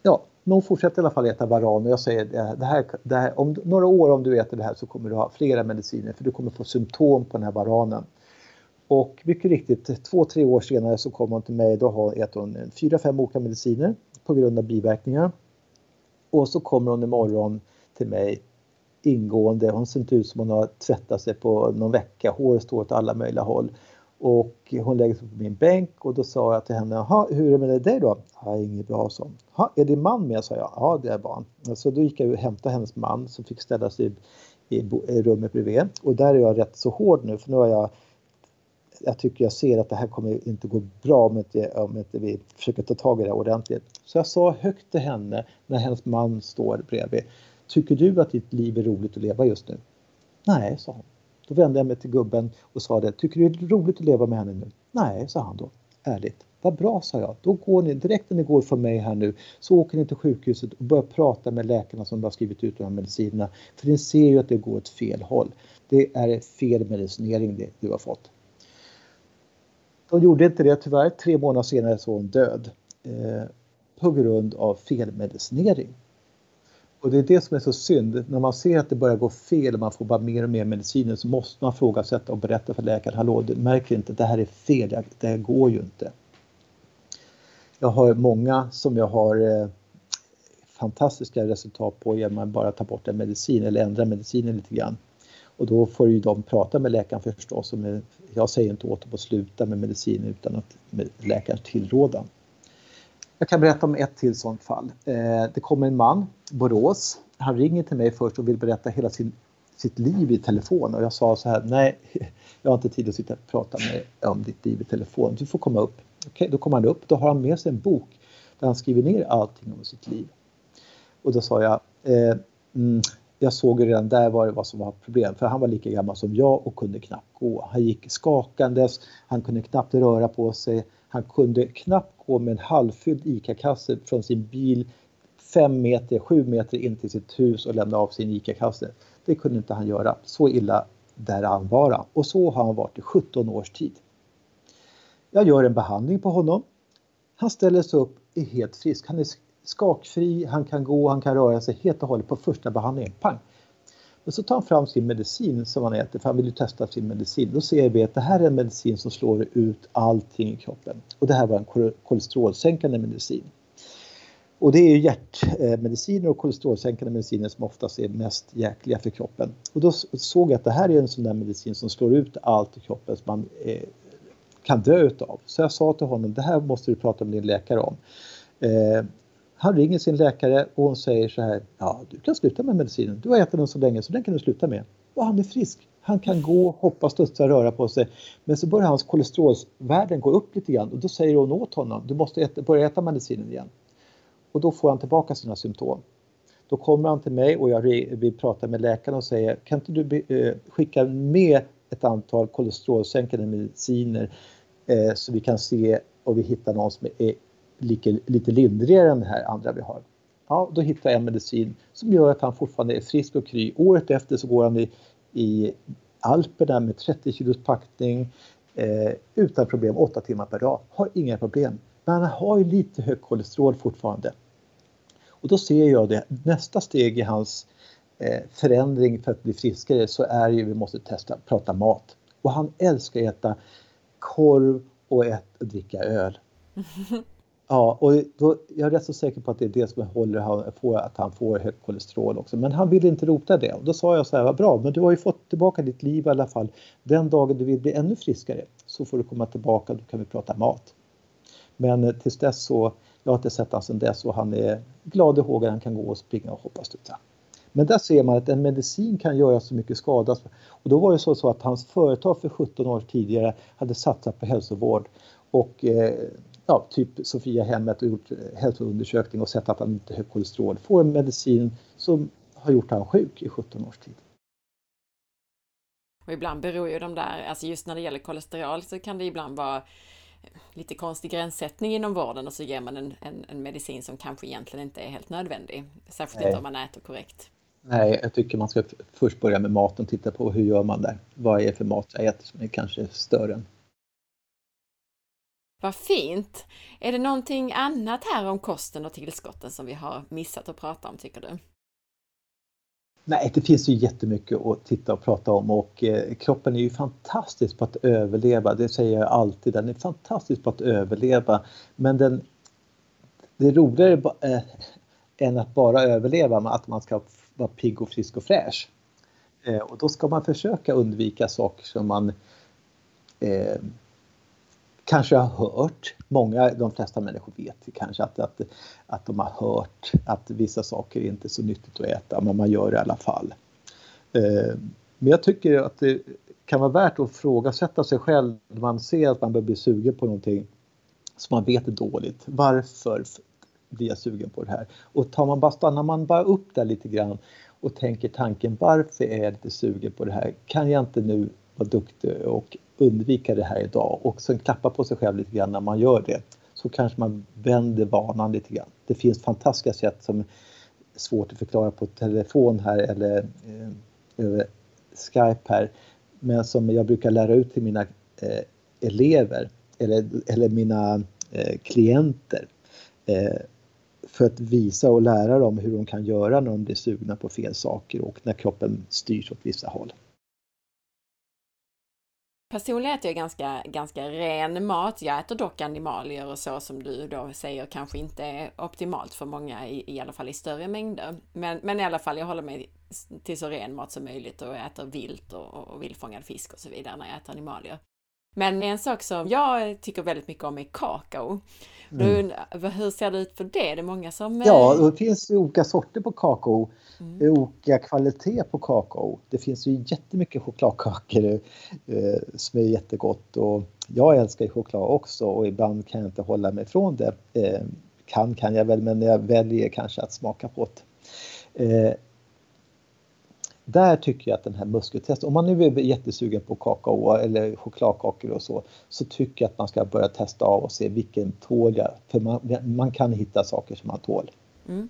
Speaker 2: ja, men hon fortsätter i alla fall äta varan och jag säger eh, det här, det här, om några år om du äter det här så kommer du ha flera mediciner för du kommer få symptom på den här varanen. Och mycket riktigt, två, tre år senare så kommer hon till mig, då äter hon fyra, fem olika mediciner på grund av biverkningar. Och så kommer hon imorgon till mig ingående, hon ser inte ut som hon har tvättat sig på någon vecka, håret står åt alla möjliga håll. Och hon lägger sig på min bänk och då sa jag till henne, jaha hur är det med dig då? Ja, inget bra så. Är din man med? sa jag. Ja, det är barn. Så då gick jag och hämtade hennes man som fick ställa sig i, i rummet bredvid. Och där är jag rätt så hård nu för nu har jag jag tycker jag ser att det här kommer inte gå bra om inte, om inte vi försöker ta tag i det ordentligt. Så jag sa högt till henne när hennes man står bredvid. Tycker du att ditt liv är roligt att leva just nu? Nej, sa hon. Då vände jag mig till gubben och sa det. Tycker du det är roligt att leva med henne nu? Nej, sa han då. Ärligt. Vad bra, sa jag. Då går ni, direkt när ni går från mig här nu, så åker ni till sjukhuset och börjar prata med läkarna som har skrivit ut de här medicinerna. För ni ser ju att det går åt fel håll. Det är fel medicinering det du har fått. De gjorde inte det tyvärr. Tre månader senare så var hon död. Eh, på grund av felmedicinering. Och det är det som är så synd. När man ser att det börjar gå fel och man får bara mer och mer mediciner så måste man frågasätta och berätta för läkaren. Hallå, du märker inte att det här är fel, det här går ju inte. Jag har många som jag har eh, fantastiska resultat på genom att bara ta bort en medicin eller ändra medicinen lite grann. Och då får ju de prata med läkaren förstås. Jag säger inte åt dem att sluta med medicin utan att läkaren läkarens tillrådan. Jag kan berätta om ett till sånt fall. Eh, det kommer en man, Borås. Han ringer till mig först och vill berätta hela sin, sitt liv i telefon och jag sa så här, nej, jag har inte tid att sitta och prata med om ditt liv i telefon. Du får komma upp. Okej, då kommer han upp. Då har han med sig en bok där han skriver ner allting om sitt liv. Och då sa jag, eh, mm, jag såg ju redan där vad, vad som var problem för han var lika gammal som jag och kunde knappt gå. Han gick skakandes, han kunde knappt röra på sig, han kunde knappt gå med en halvfylld ICA-kasse från sin bil fem meter, sju meter in till sitt hus och lämna av sin ICA-kasse. Det kunde inte han göra. Så illa där han var Och så har han varit i 17 års tid. Jag gör en behandling på honom. Han ställer sig upp, är helt frisk. Han är skakfri, han kan gå, han kan röra sig helt och hållet på första behandlingen. Pang! Och så tar han fram sin medicin som han äter, för han vill ju testa sin medicin. Då ser vi att det här är en medicin som slår ut allting i kroppen. Och det här var en kolesterolsänkande medicin. Och det är ju hjärtmediciner och kolesterolsänkande mediciner som oftast är mest jäkliga för kroppen. Och då såg jag att det här är en sån där medicin som slår ut allt i kroppen som man eh, kan dö utav. Så jag sa till honom, det här måste du prata med din läkare om. Eh, han ringer sin läkare och hon säger så här, ja du kan sluta med medicinen, du har ätit den så länge så den kan du sluta med. Och han är frisk. Han kan gå, hoppa, studsa, röra på sig. Men så börjar hans kolesterolvärden gå upp lite grann och då säger hon åt honom, du måste äta, börja äta medicinen igen. Och då får han tillbaka sina symptom. Då kommer han till mig och jag vill prata med läkaren och säger, kan inte du eh, skicka med ett antal kolesterolsänkande mediciner eh, så vi kan se och vi hittar någon som är lite, lite lindrigare än det här andra vi har. Ja, då hittar jag en medicin som gör att han fortfarande är frisk och kry. Året efter så går han i, i Alperna med 30 kilos packning eh, utan problem 8 timmar per dag. Har inga problem. Men han har ju lite högt kolesterol fortfarande. Och då ser jag det, nästa steg i hans eh, förändring för att bli friskare så är ju vi måste testa, prata mat. Och han älskar att äta korv och, ät, och dricka öl. Ja, och då, jag är rätt så säker på att det är det som håller han, får, att han får högt kolesterol också. Men han vill inte rota det. Och då sa jag så här, vad bra, men du har ju fått tillbaka ditt liv i alla fall. Den dagen du vill bli ännu friskare så får du komma tillbaka, då kan vi prata mat. Men eh, tills dess så, jag har inte sett honom sedan dess och han är glad i hågen, han kan gå och springa och hoppa studsa. Men där ser man att en medicin kan göra så mycket skada. Och då var det så, så att hans företag för 17 år tidigare hade satsat på hälsovård och eh, ja, typ Sofia hemmet och gjort hälsoundersökning och sett att han inte har kolesterol, får en medicin som har gjort han sjuk i 17 års tid.
Speaker 1: Och ibland beror ju de där, alltså just när det gäller kolesterol så kan det ibland vara lite konstig gränssättning inom vården och så ger man en, en, en medicin som kanske egentligen inte är helt nödvändig. Särskilt Nej. inte om man äter korrekt.
Speaker 2: Nej, jag tycker man ska först börja med maten, titta på hur gör man där? Vad är det för mat jag äter som är kanske större än
Speaker 1: vad fint! Är det någonting annat här om kosten och tillskotten som vi har missat att prata om, tycker du?
Speaker 2: Nej, det finns ju jättemycket att titta och prata om och eh, kroppen är ju fantastisk på att överleva. Det säger jag alltid. Den är fantastisk på att överleva. Men den, det är roligare eh, än att bara överleva med att man ska vara pigg och frisk och fräsch. Eh, och då ska man försöka undvika saker som man eh, kanske har hört, många, de flesta människor vet kanske att, att, att de har hört att vissa saker är inte är så nyttigt att äta, men man gör det i alla fall. Eh, men jag tycker att det kan vara värt att frågasätta sig själv när man ser att man börjar bli sugen på någonting som man vet är dåligt. Varför blir jag sugen på det här? Och tar man bara, stannar man bara upp där lite grann och tänker tanken varför är jag lite sugen på det här? Kan jag inte nu vara duktig och undvika det här idag och sen klappa på sig själv lite grann när man gör det så kanske man vänder vanan lite grann. Det finns fantastiska sätt som är svårt att förklara på telefon här eller eh, över Skype här men som jag brukar lära ut till mina eh, elever eller, eller mina eh, klienter eh, för att visa och lära dem hur de kan göra när de blir sugna på fel saker och när kroppen styrs åt vissa håll.
Speaker 1: Personligen äter jag ganska, ganska ren mat. Jag äter dock animalier och så som du då säger kanske inte är optimalt för många, i, i alla fall i större mängder. Men, men i alla fall, jag håller mig till så ren mat som möjligt och äter vilt och, och vildfångad fisk och så vidare när jag äter animalier. Men en sak som jag tycker väldigt mycket om är kakao. Mm. hur ser det ut för det? Det är många som...
Speaker 2: Ja, eh, det finns olika sorter på kakao. Mm. Olika kvalitet på kakao. Det finns ju jättemycket chokladkakor eh, som är jättegott och jag älskar choklad också och ibland kan jag inte hålla mig från det. Eh, kan kan jag väl, men jag väljer kanske att smaka på det. Eh, där tycker jag att den här muskeltestet, om man nu är jättesugen på kakao eller chokladkakor och så, så tycker jag att man ska börja testa av och se vilken tål jag? För man, man kan hitta saker som man tål. Mm.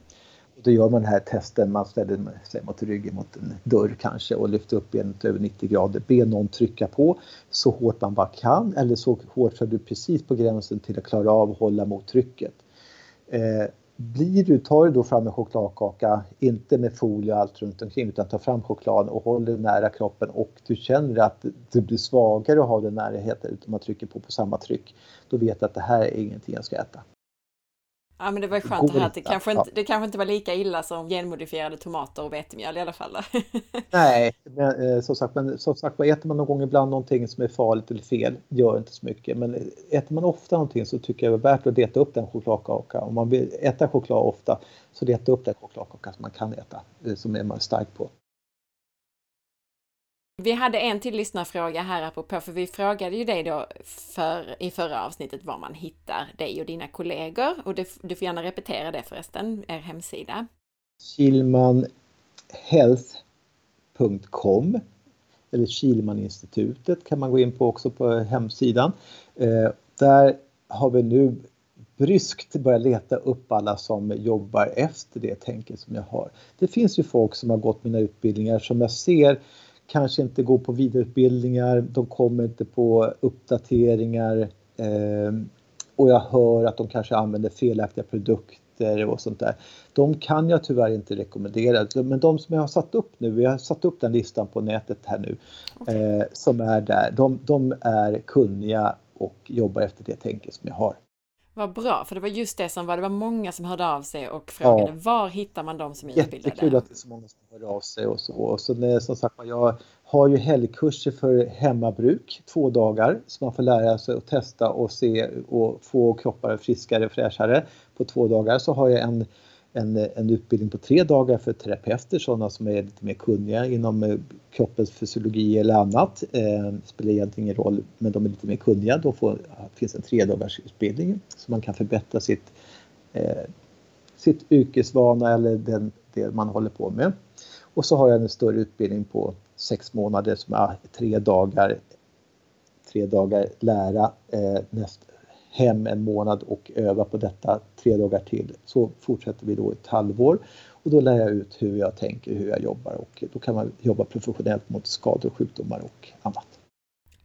Speaker 2: då gör man den här testen, man ställer sig mot ryggen mot en dörr kanske och lyfter upp benet över 90 grader, ber någon trycka på så hårt man bara kan eller så hårt så du precis på gränsen till att klara av att hålla mot trycket. Eh, blir du, tar du då fram en chokladkaka, inte med folie och allt runt omkring utan tar fram chokladen och håller nära kroppen och du känner att du blir svagare att ha den närheten utan man trycker på på samma tryck. Då vet du att det här är ingenting jag ska äta.
Speaker 1: Ja men det var skönt att höra att det kanske, inte, det kanske inte var lika illa som genmodifierade tomater och vetemjöl i alla fall.
Speaker 2: Nej, men, eh, som sagt, men som sagt äter man någon gång ibland någonting som är farligt eller fel, gör inte så mycket. Men äter man ofta någonting så tycker jag det är värt att leta upp den chokladkaka. Om man vill äta choklad ofta så leta upp den chokladkaka som man kan äta, eh, som är man stark på.
Speaker 1: Vi hade en till lyssnarfråga här apropå, för vi frågade ju dig då för, i förra avsnittet var man hittar dig och dina kollegor. Och det, du får gärna repetera det förresten, er hemsida.
Speaker 2: Kilmanhealth.com eller Kilmaninstitutet kan man gå in på också på hemsidan. Eh, där har vi nu bryskt börjat leta upp alla som jobbar efter det tänket som jag har. Det finns ju folk som har gått mina utbildningar som jag ser kanske inte går på vidareutbildningar, de kommer inte på uppdateringar eh, och jag hör att de kanske använder felaktiga produkter och sånt där. De kan jag tyvärr inte rekommendera, men de som jag har satt upp nu, jag har satt upp den listan på nätet här nu, okay. eh, som är där, de, de är kunniga och jobbar efter det tänket som jag har.
Speaker 1: Vad bra, för det var just det som var, det var många som hörde av sig och frågade ja. var hittar man dem som är
Speaker 2: utbildade? Jättekul att det är så många som hör av sig och så. Och så som sagt jag har ju helgkurser för hemmabruk, två dagar, så man får lära sig att testa och se och få kroppar friskare och fräschare på två dagar. Så har jag en en, en utbildning på tre dagar för terapeuter, sådana som är lite mer kunniga inom eh, kroppens fysiologi eller annat. Eh, spelar egentligen ingen roll, men de är lite mer kunniga. Då får, finns en tre dagars utbildning så man kan förbättra sitt, eh, sitt yrkesvana eller den, det man håller på med. Och så har jag en större utbildning på sex månader som är tre dagar, tre dagar lära, eh, näst, hem en månad och öva på detta tre dagar till. Så fortsätter vi då ett halvår och då lär jag ut hur jag tänker, hur jag jobbar och då kan man jobba professionellt mot skador, sjukdomar och annat.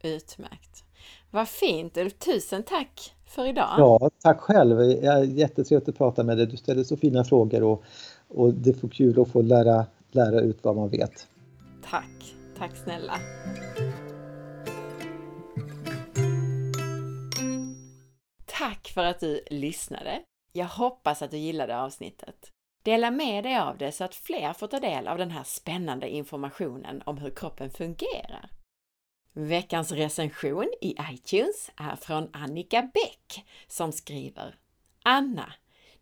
Speaker 1: Utmärkt! Vad fint! Tusen tack för idag!
Speaker 2: Ja, tack själv! Jättetrevligt att prata med dig. Du ställer så fina frågor och, och det får kul att få lära, lära ut vad man vet.
Speaker 1: Tack! Tack snälla! Tack för att du lyssnade! Jag hoppas att du gillade avsnittet. Dela med dig av det så att fler får ta del av den här spännande informationen om hur kroppen fungerar. Veckans recension i iTunes är från Annika Bäck som skriver Anna,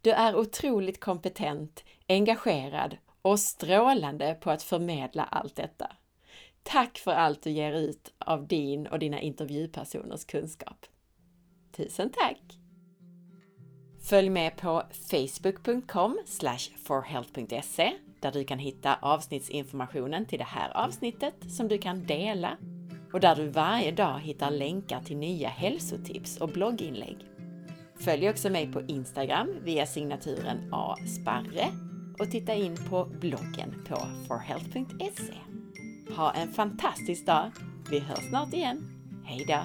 Speaker 1: du är otroligt kompetent, engagerad och strålande på att förmedla allt detta. Tack för allt du ger ut av din och dina intervjupersoners kunskap. Tusen tack! Följ med på facebook.com forhealth.se där du kan hitta avsnittsinformationen till det här avsnittet som du kan dela och där du varje dag hittar länkar till nya hälsotips och blogginlägg. Följ också mig på Instagram via signaturen asparre och titta in på bloggen på forhealth.se. Ha en fantastisk dag! Vi hörs snart igen. Hejdå!